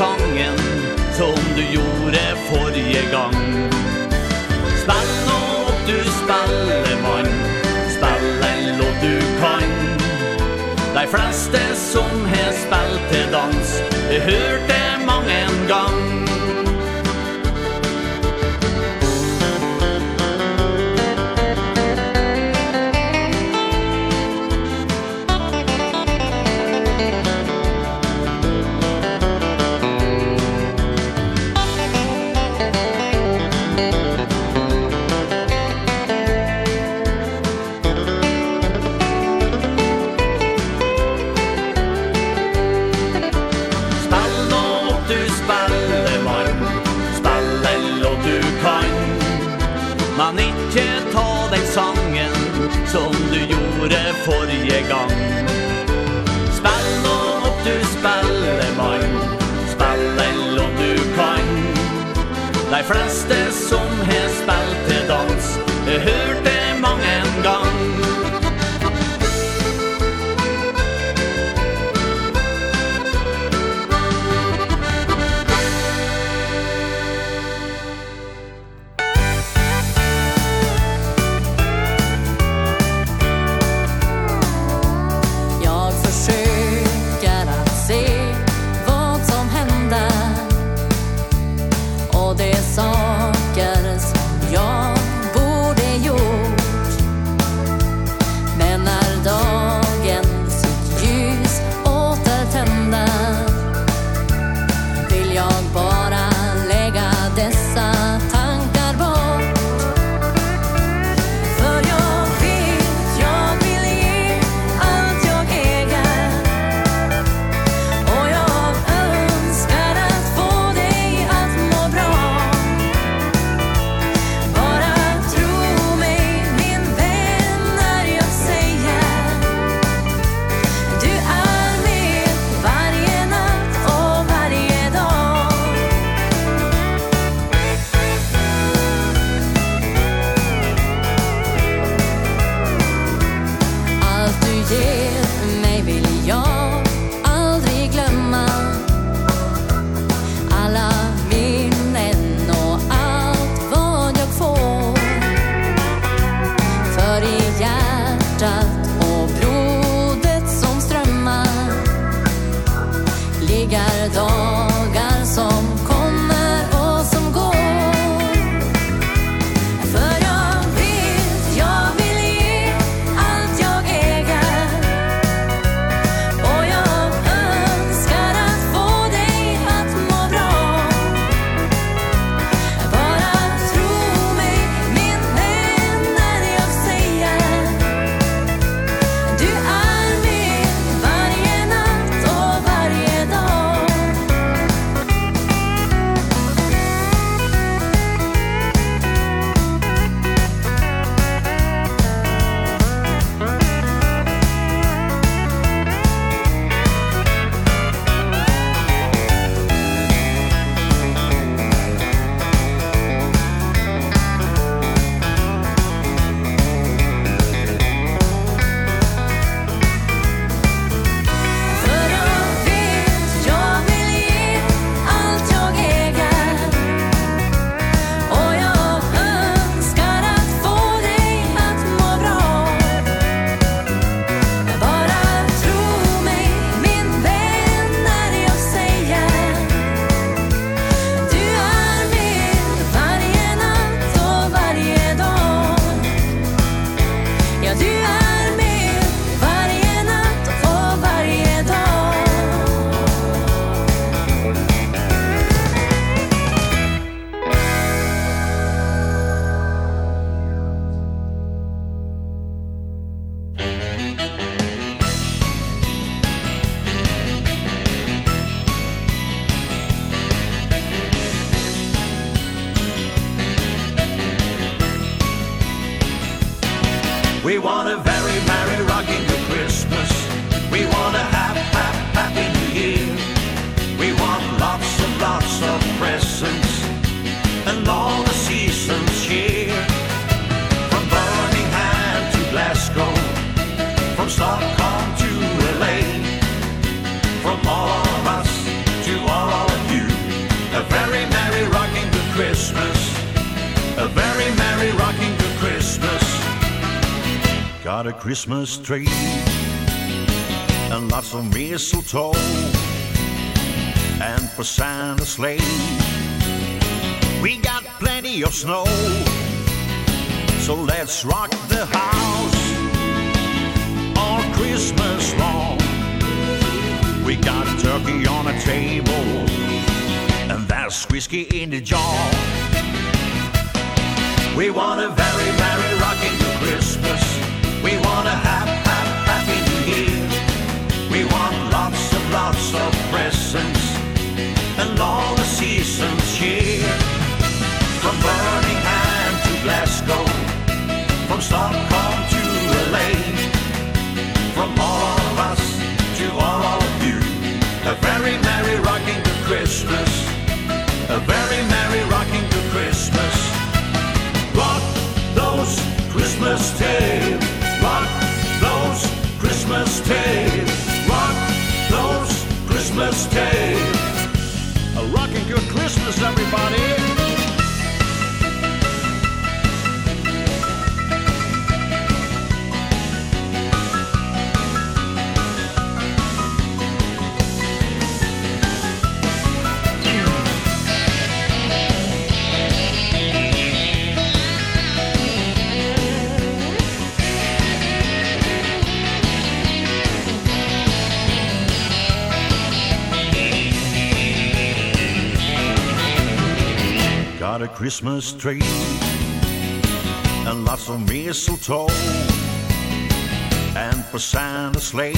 sangen som du gjorde forrige gang. Spill nå opp du spallemann Spill en låt du kan. De fleste som har spilt til dans Jeg hørte mange en gang. som du gjorde forrige gang. Spill nå opp du spellemann Spill en låt du kan. De fleste som har spilt til dans hørte mange en gang. Christmas tree. And lots of mistletoe. And for Santa's sleigh. We got plenty of snow. So let's rock the house All Christmas long We got turkey on a table. And there's whiskey in the jar. We want a very, very rocking Christmas want a hap, hap, happy new year We want lots and lots of presents. And long Christmas Day. A rockin' good Christmas, everybody. Christmas tree. And lots of mistletoe. And for Santa's sleigh.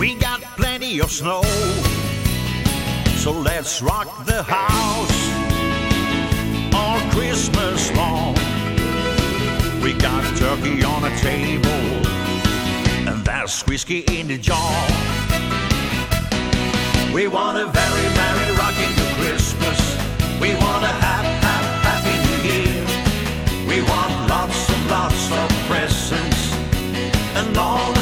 We got plenty of snow. So let's rock the house All Christmas long We got turkey on a table. And that's whiskey in the jar. We want a very, very long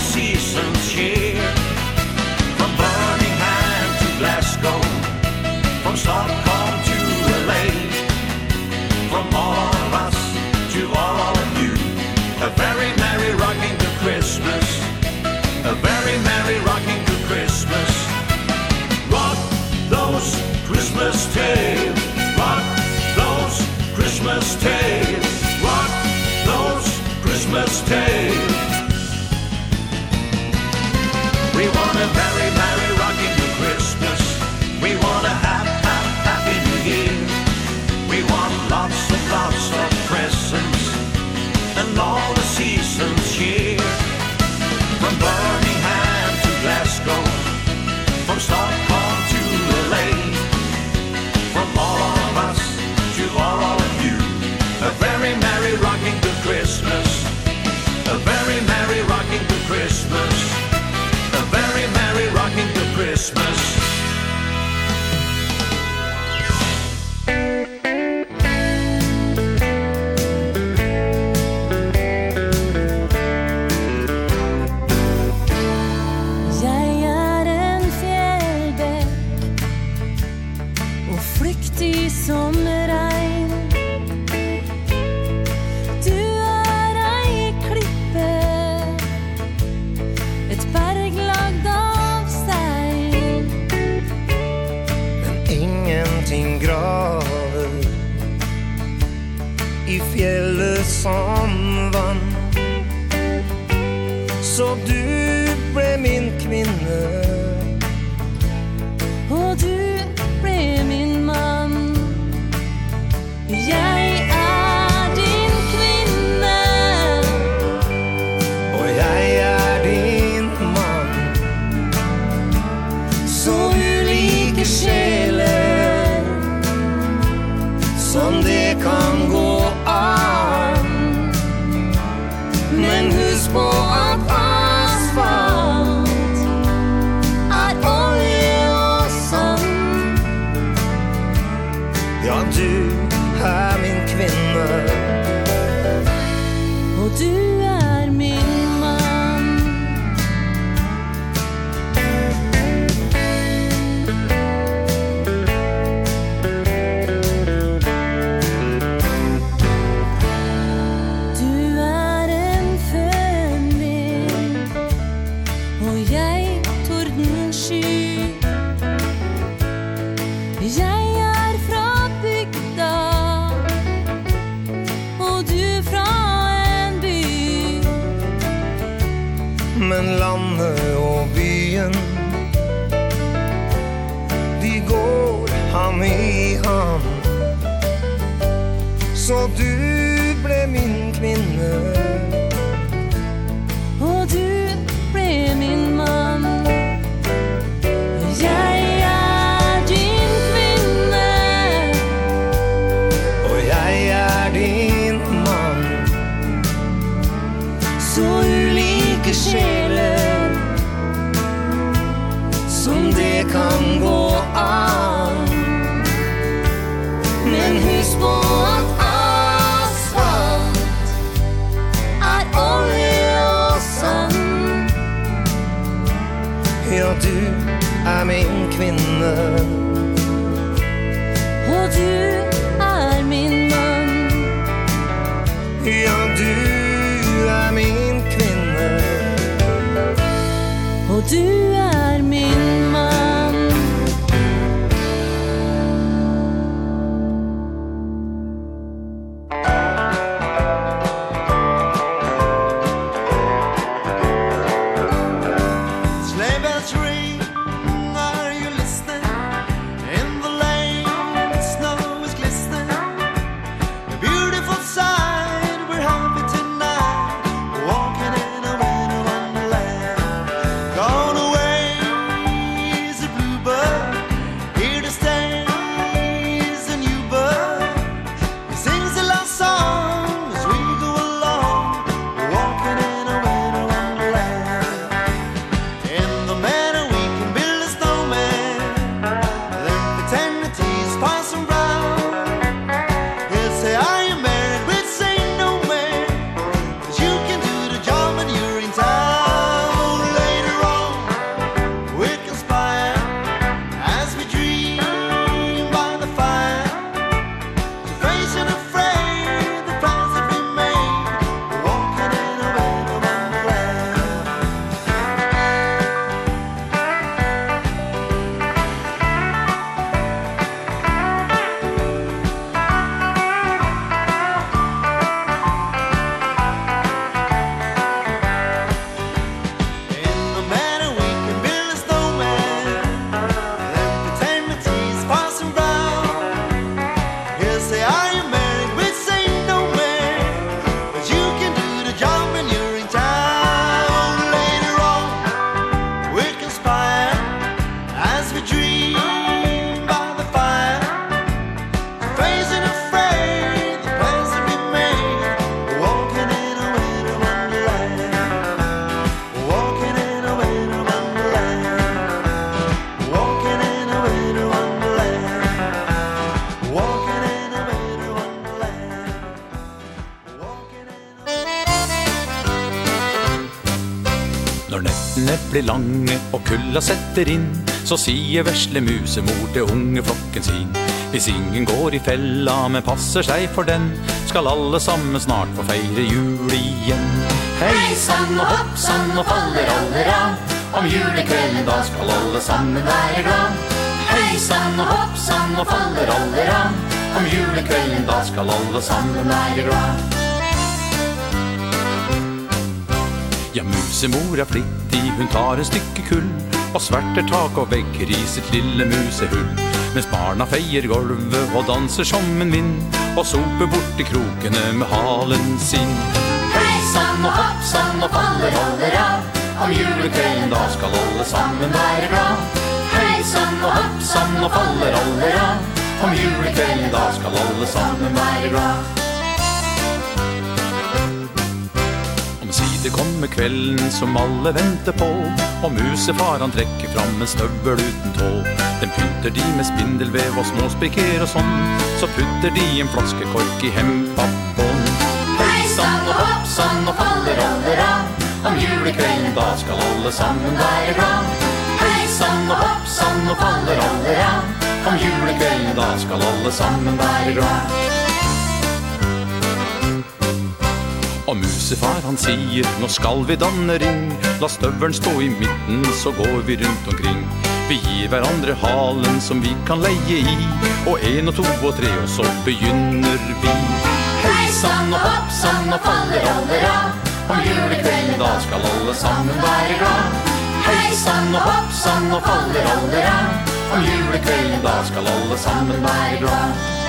Christmas Day. We want a very, very rocking new Christmas. We want a hap, hap, happy new year. We want lots and lots of presents. And all the seasons here. blir lange og kulla setter inn Så sier versle musemor til unge flokken sin Hvis ingen går i fella, men passer seg for den Skal alle sammen snart få feire jul igjen. Heisan og hopp og faller alle av Om julekvelden da skal alle sammen være glad. Heisan og hopp og faller alle av Om julekvelden da skal alle sammen være glad. Ja, musemor er flitt i Hun tar en stykke kull Og sverter tak og vegger i sitt lille musehull. Mens barna feier golvet og danser som en vind Og soper bort i krokene med halen sin. Heisan og hoppsan og faller holder av. Om julekvelden da skal alle sammen være glad. Heisan og hoppsan og faller holder av. Om julekvelden da skal alle sammen være glad. Alltid kommer kvelden som alle venter på Og musefar han trekker fram en støvel uten tå. Den pynter de med spindelvev og småspiker og sånn Så putter de en flaskekork i hempappån Hei sann og hoppsan og faller allera Om julekvelden da skal alle sammen være glad. Hei og hoppsan og faller allera Om julekvelden da skal alle sammen være glad. Og musefar han sier, nå skal vi danne ring. La støvelen stå i midten, så går vi rundt omkring. Vi gir hverandre halen som vi kan leie i. Og en og to og tre, og så begynner vi. Hejsan og hoppsan og faller alle rad. Om julekvelden da skal alle sammen være glad. Hejsan og hoppsan og faller alle rad. Om julekvelden da skal alle sammen være glad.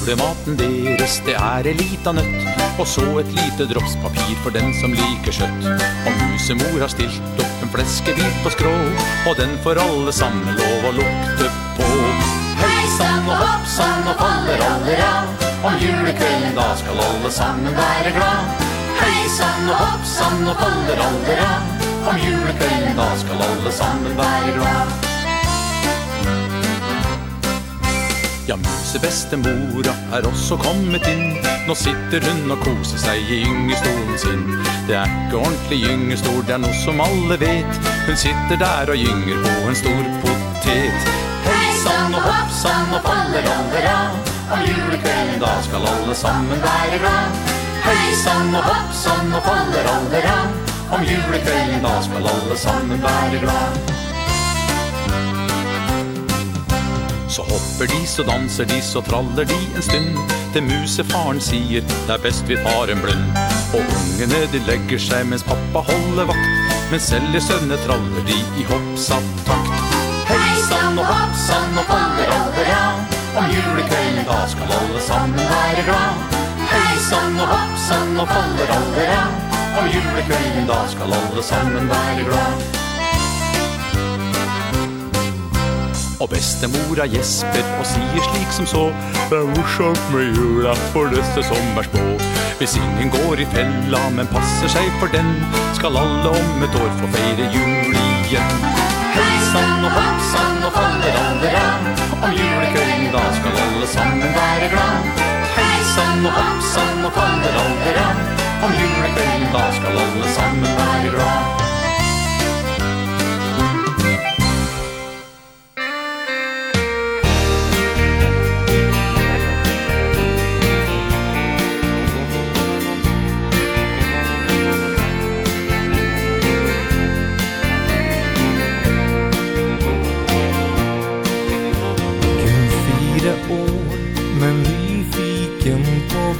julematen deres Det er en lita nøtt. Og så et lite droppspapir for den som liker kjøtt. Og musemor har stilt opp en fleskebit på skrå Og den får alle sammen lov å lukte på. Heisan og hoppsan og faller alle av. Om julekvelden da skal alle sammen være glad. Heisan og hoppsan og faller alle av. Om julekvelden da skal alle sammen være glad. Ja, musebestemora er også kommet inn. Nå sitter hun og koser seg i gyngestolen sin. Det er ikke ordentlig gyngestol, det er noe som alle vet. Hun sitter der og gynger på en stor potet. Heisan og hoppsan og faller alle hurra Om julekvelden da skal alle sammen være glad. Heisan og hoppsan og faller alle hurra Om julekvelden da skal alle sammen være glad. Så hopper de, så danser de, så traller de en stund. Til musefaren sier, det er best vi tar en blund. Og ungene de legger seg mens pappa holder vakt. Men selv i sønne traller de i hoppsatt takt. Heisan og hoppsan og faller alle ja Om julekvelden da skal alle sammen være glad. Heisan og hoppsan og faller alle ja Om julekvelden da skal alle sammen være glad. Og bestemora gjesper og sier slik som så Det er morsomt med jula for disse som er små Hvis ingen går i fella men passer seg for den Skal alle om et år få feire jul igjen. Heisan og hoppsan og faller alle rann Om julekvelden da skal alle sammen være glad. Heisan og hoppsan og faller alle rann Om julekvelden da skal alle sammen være glad.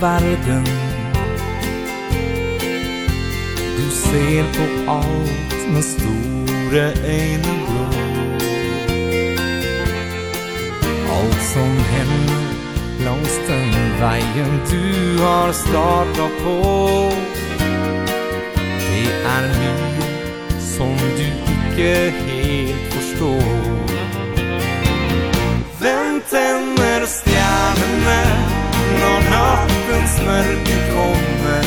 verden Du ser på alt med store øyne blå Alt som hender langs den veien du har startet på. Det er mye som du ikke helt forstår Vem tänner stjärnorna når natten dagens mörker kommer.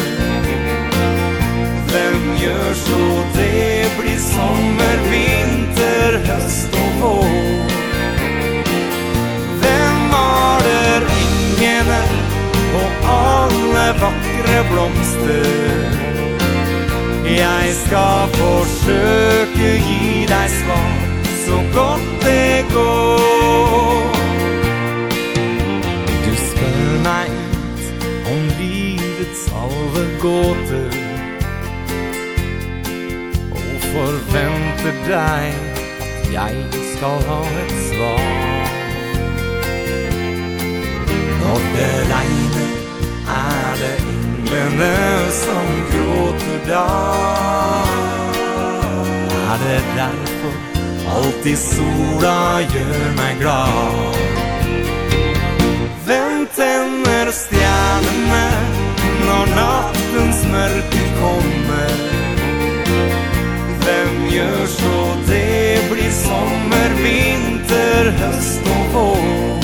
Vem gör så det blir sommar, vinter, höst och vår? Vem maler det och alla vackra blomster? Jag ska försöka ge dig svar så gott det går. gåter Og forventer deg at jeg skal ha et svar. Når det regner er det englene som gråter da Er det derfor alltid sola gjør meg glad? Hvem tenner stjernene när du kommer Vem gör så det blir sommar, vinter, höst och vår?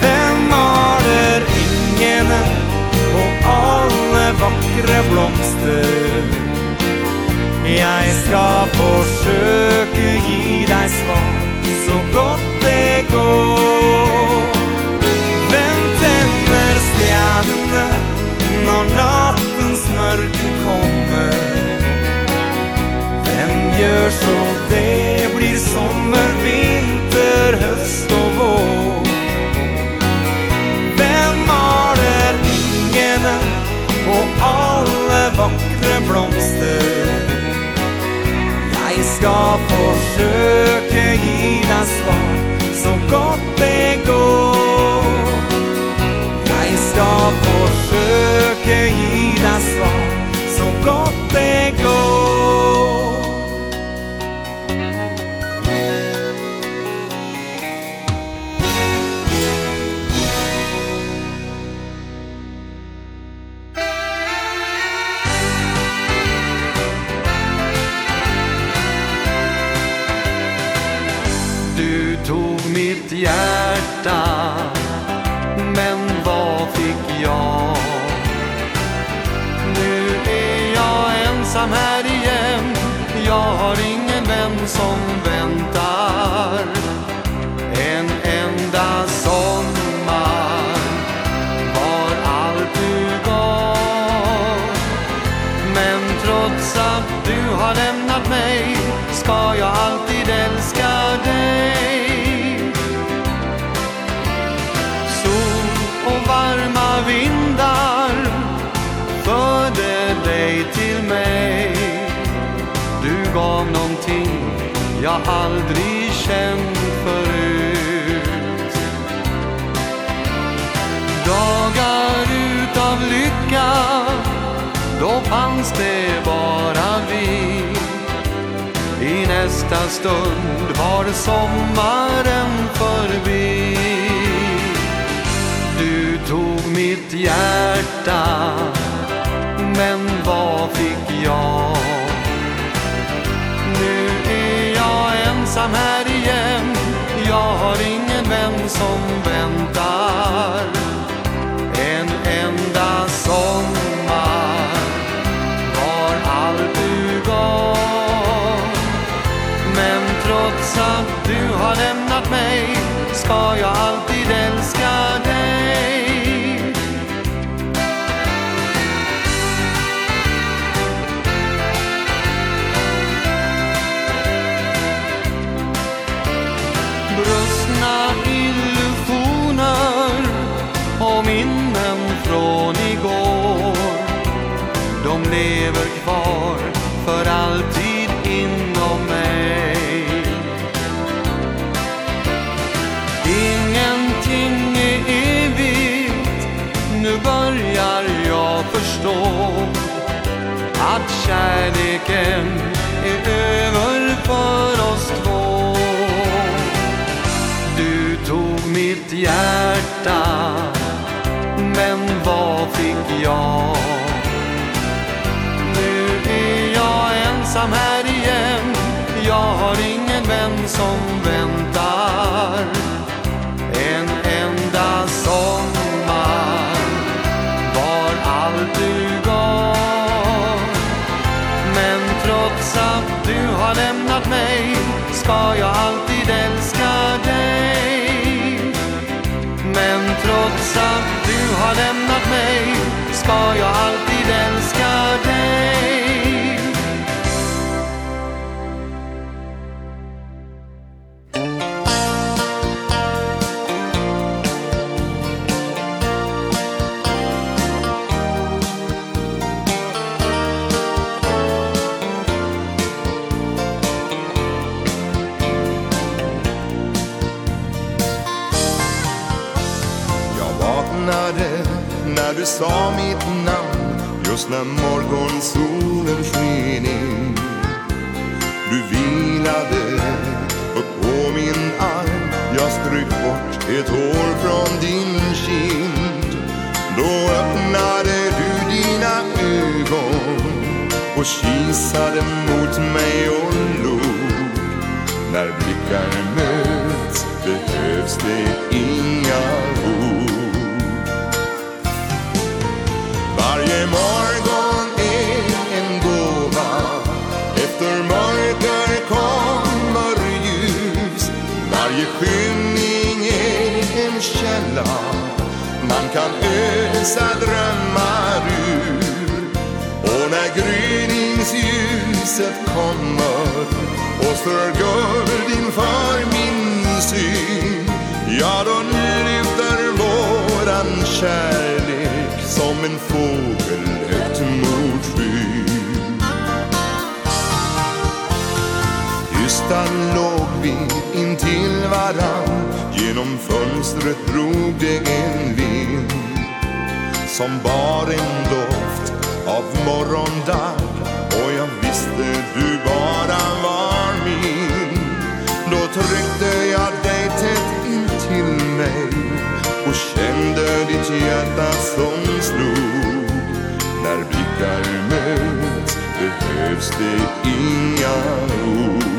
Vem har er ingene och alla vackra blomster Jag ska försöka ge dig svar så gott det går. søk fanns det bara vi. I nästa stund var sommaren förbi. Du tog mitt hjärta Men vad fick jag? Nu är jag ensam här igen. Jag har ingen vän som väntar. for your kärleken är över för oss två Du tog mitt hjärta Men vad fick jag? Nu är jag ensam här igen Jag har ingen vän som ska jag aldrig sa mitt namn Just när morgonsolen sken in. Du vilade upp på min arm Jag stryk bort ett hår från din kind. Då öppnade du dina ögon Och kisade mot mig och log. När blickar möts behövs det inga skymningens källa Man kan ösa drömmar ur. Och när gryningsljuset kommer Och strör guld inför min syn Ja, då lyfter våran kärlek Som en fågel högt mot skyn. Tysta låg vi till varann. Genom fönstret drog det en vind Som bar en doft av morgondag. Och jag visste du bara var min. Då tryckte jag dig tätt in till mig Och kände ditt hjärta som slog. När blickar möts behövs det inga ord.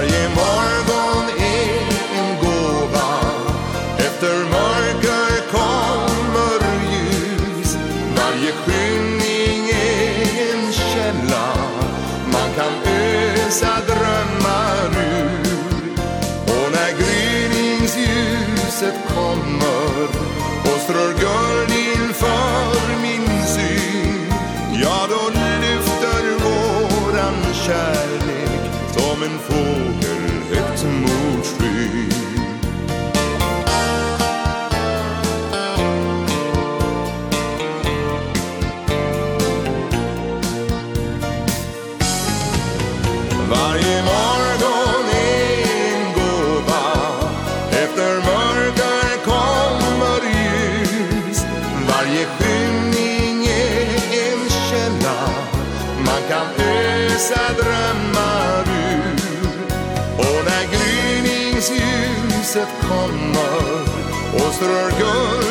Varje morgon är en gåva. Efter mörker kommer ljus. Varje skymning är en källa. Man kan ösa drömmar ur. Och när gryningsljuset kommer Och strör vissa drömmar ur. Och när gryningsljuset kommer Och strör guld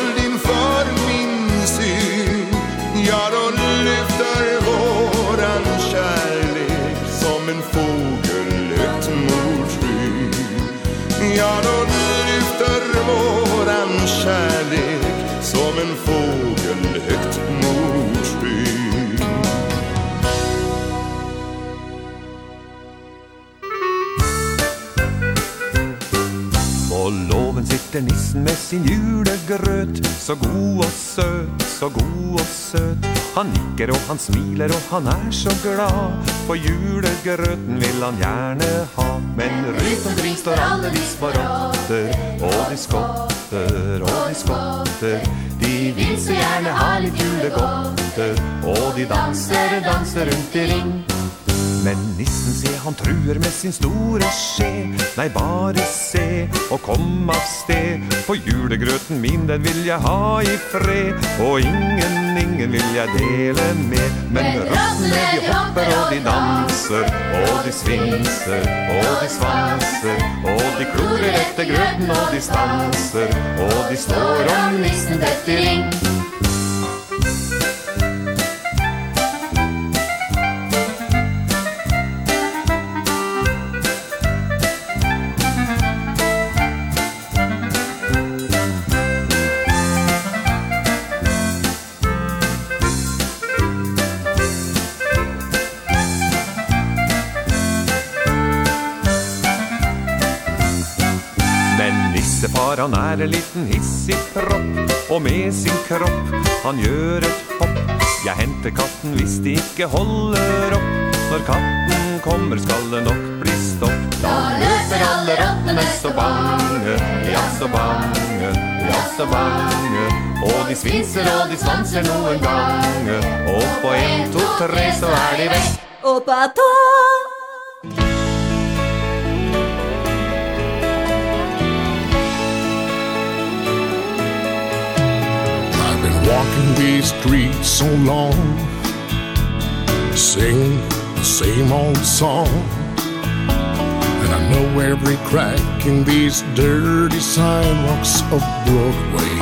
Nissen med sin julegrøt. Så god og søt, så god og søt. Han nikker og han smiler og han er så glad. For julegrøten vil han gjerne ha. Men rundt omkring står alle de sparotter Og de skotter, og de skotter. De vil så gjerne ha litt julegodter. Og de danser, danser rundt i ring han truer med sin store skje. Nei, bare se og kom av sted. For julegrøten min, den vil jeg ha i fred. Og ingen, ingen vil jeg dele med. Men røttene de hopper og de danser. Og de svinser og de svanser. Og de klorer etter grøten og de stanser. Og de står om nissen dette ring han er en liten hissig propp Og med sin kropp han gjør et hopp. Jeg henter katten hvis de ikke holder opp. Når katten kommer skal det nok bli stopp. Da løper alle rattene så bange Ja, så bange, ja, så bange. Og de svinser og de svanser noen gange Og på en, to, tre så er de vekk. Og på tog walking these streets so long. Sing the same old song. And I know every crack in these dirty sidewalks of Broadway.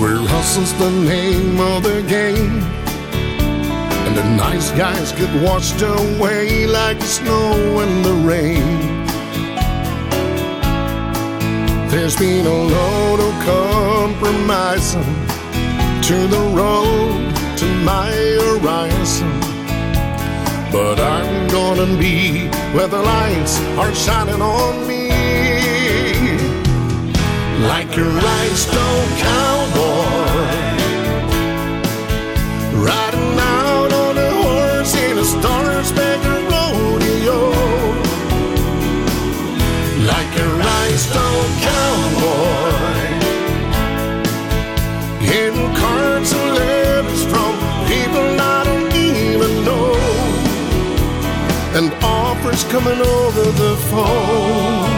Where hustle's the name of the game. And the nice guys get washed away like snow in the rain. There's been a load of compromising to the road to my horizon. But I'm gonna be where the lights are shining on me. Like your lights don't count. coming over the phone.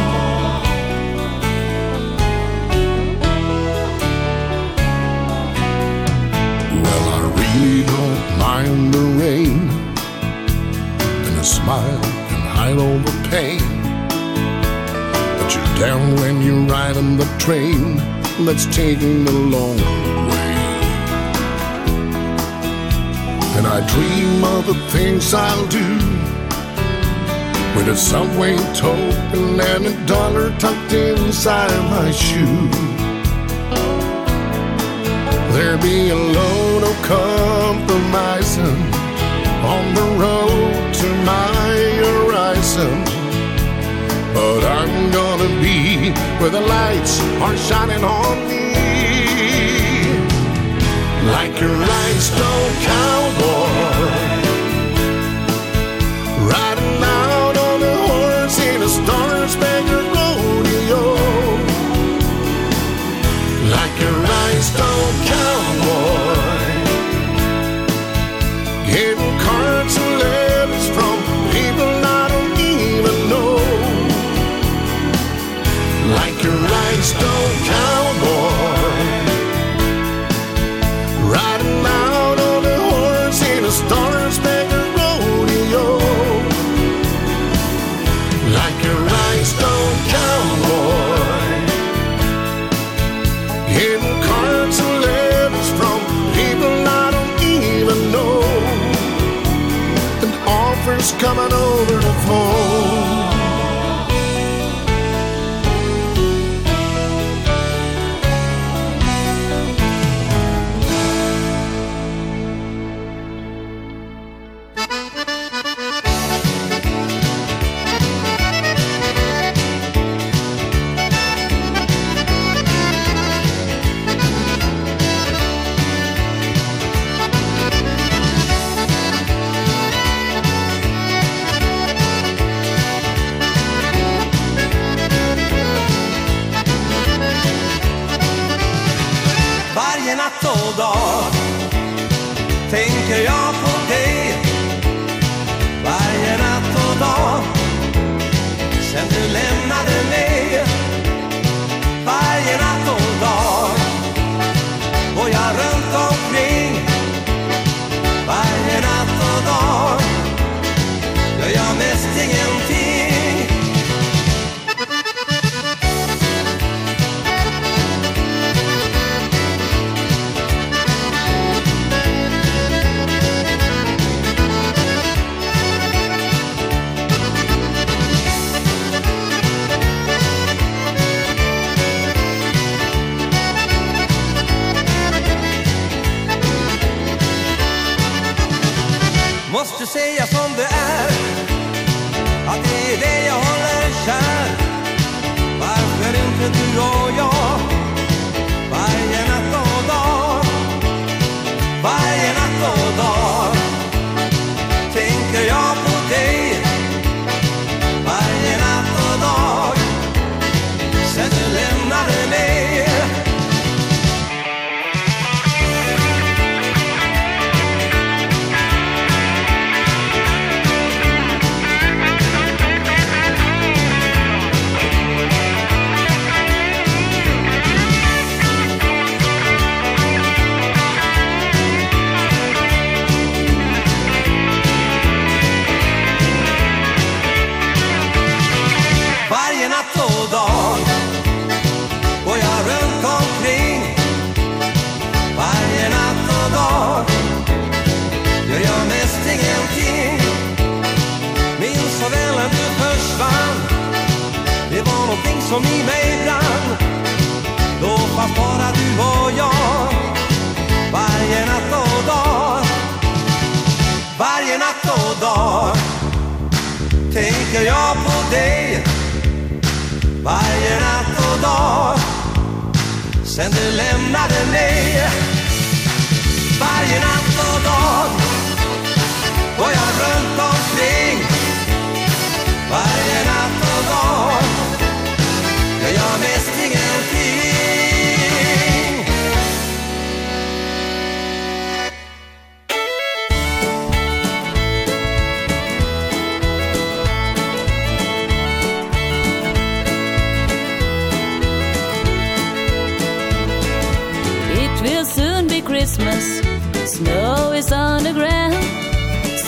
Well, I really don't mind the rain And a smile can hide all the pain. But you're down when you're riding the train. Let's take the long way. And I dream of the things I'll do. With a subway token and a dollar tucked inside my shoe. There be a load of compromising On the road to my horizon. But I'm gonna be where the lights are shining on me. Like your lights don't count. måste säga som det är. Att det är det jag håller kär. Varför inte du och jag? jag. Varje natt och dag. Varje natt och dag. Tänker jag på dig. Varje natt och dag. Sen du lämnade mig. Varje natt och dag. Går jag runt omkring. Varje natt och dag. Gör jag mig Christmas. Snow is on the ground.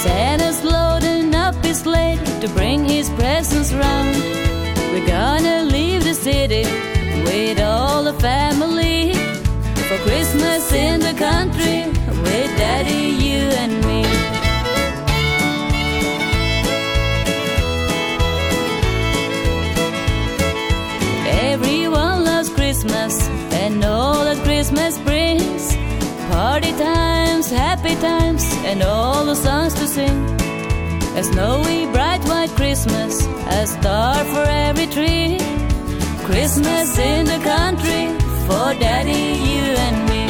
Santa's loading up his sleigh To bring his presents round. We're gonna leave the city With all the family For Christmas in the country. happy times and all the songs to sing. A snowy bright white Christmas A star for every tree. Christmas in the country For daddy, you and me.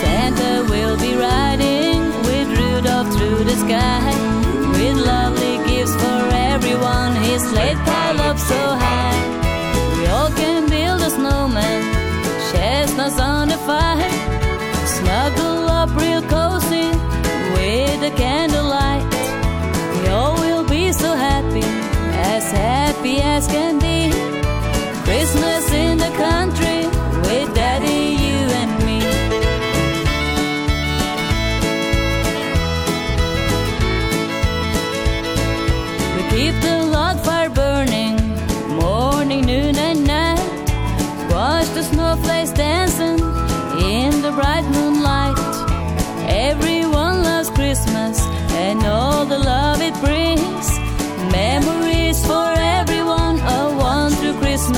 Santa will be riding With Rudolph through the sky With lovely gifts for everyone. His sleigh piled up so high. us on the fire Snuggle up real cozy With a candlelight We all will be so happy As happy as can be Christmas in the country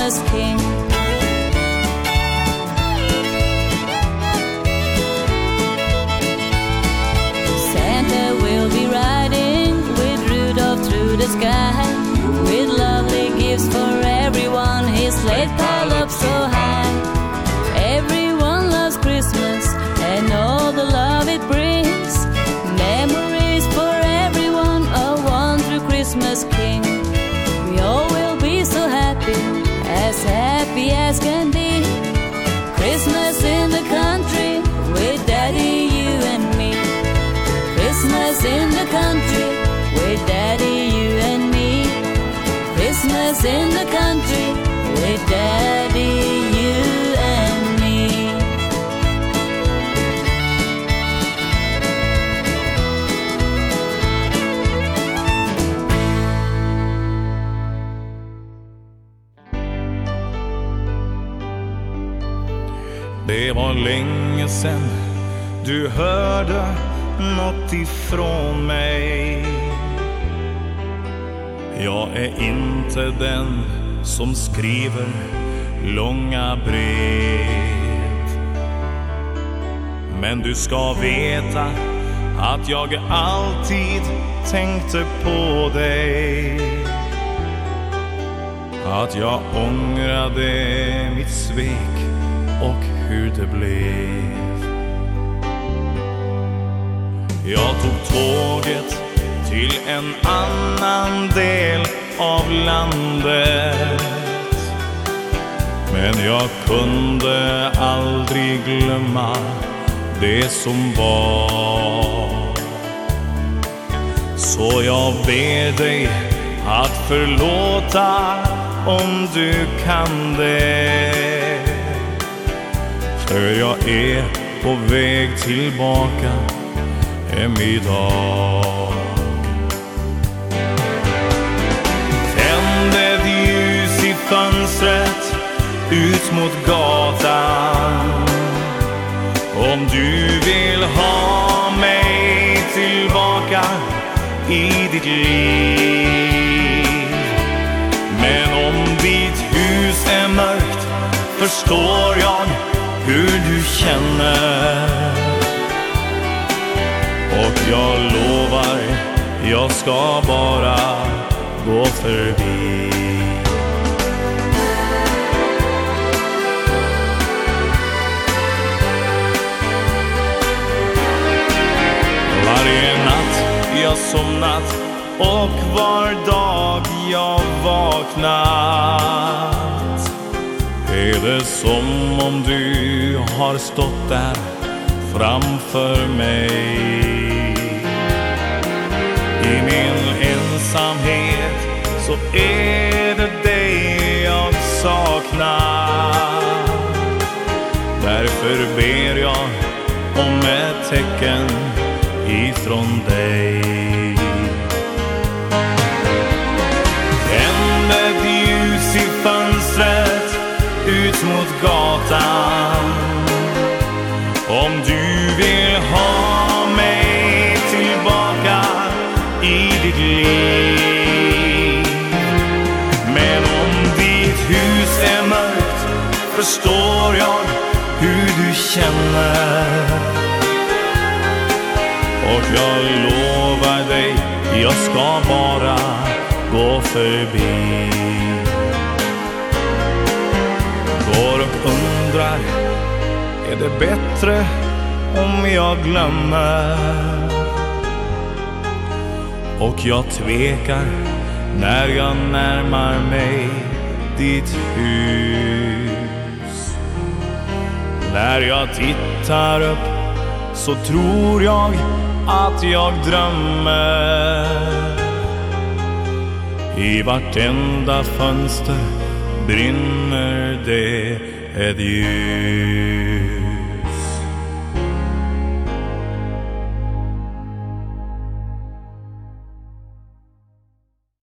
Christmas king. Santa will be riding with Rudolph through the sky with lovely gifts for everyone. His sleigh piled up so high. Everyone loves Christmas and all the love it brings. Christmas in the country with daddy you and me. Det var länge sen du hörde något ifrån mig. Jag är inte den som skriver långa brev. Men du ska veta att jag alltid tänkte på dig. Att jag ångrade mitt svek och hur det blev. Jag tog tåget till en annan del av landet. Men jag kunde aldrig glömma det som var. Så jag ber dig att förlåta om du kan det. För jag är på väg tillbaka hem idag. fönstret ut mot gatan. Om du vill ha mig tillbaka i ditt liv. Men om ditt hus är mörkt förstår jag hur du känner. Och jag lovar jag ska bara gå förbi. Varje natt? Jag somnat Och var dag? Jag vaknat. Är det som om du har stått där framför mig? I min ensamhet så är det dig jag saknar. Därför ber jag om ett tecken ifrån dig. Tände ljus i fönstret ut mot gatan. Om du vill ha mig tillbaka i ditt liv. Men om ditt hus är mörkt förstår jag hur du känner. Jag lovar dig Jag ska bara gå förbi. Går och undrar Är det bättre om jag glömmer? Och jag tvekar När jag närmar mig ditt hus. När jag tittar upp Så tror jag att jag drömmer. I vartenda fönster brinner det ett ljus.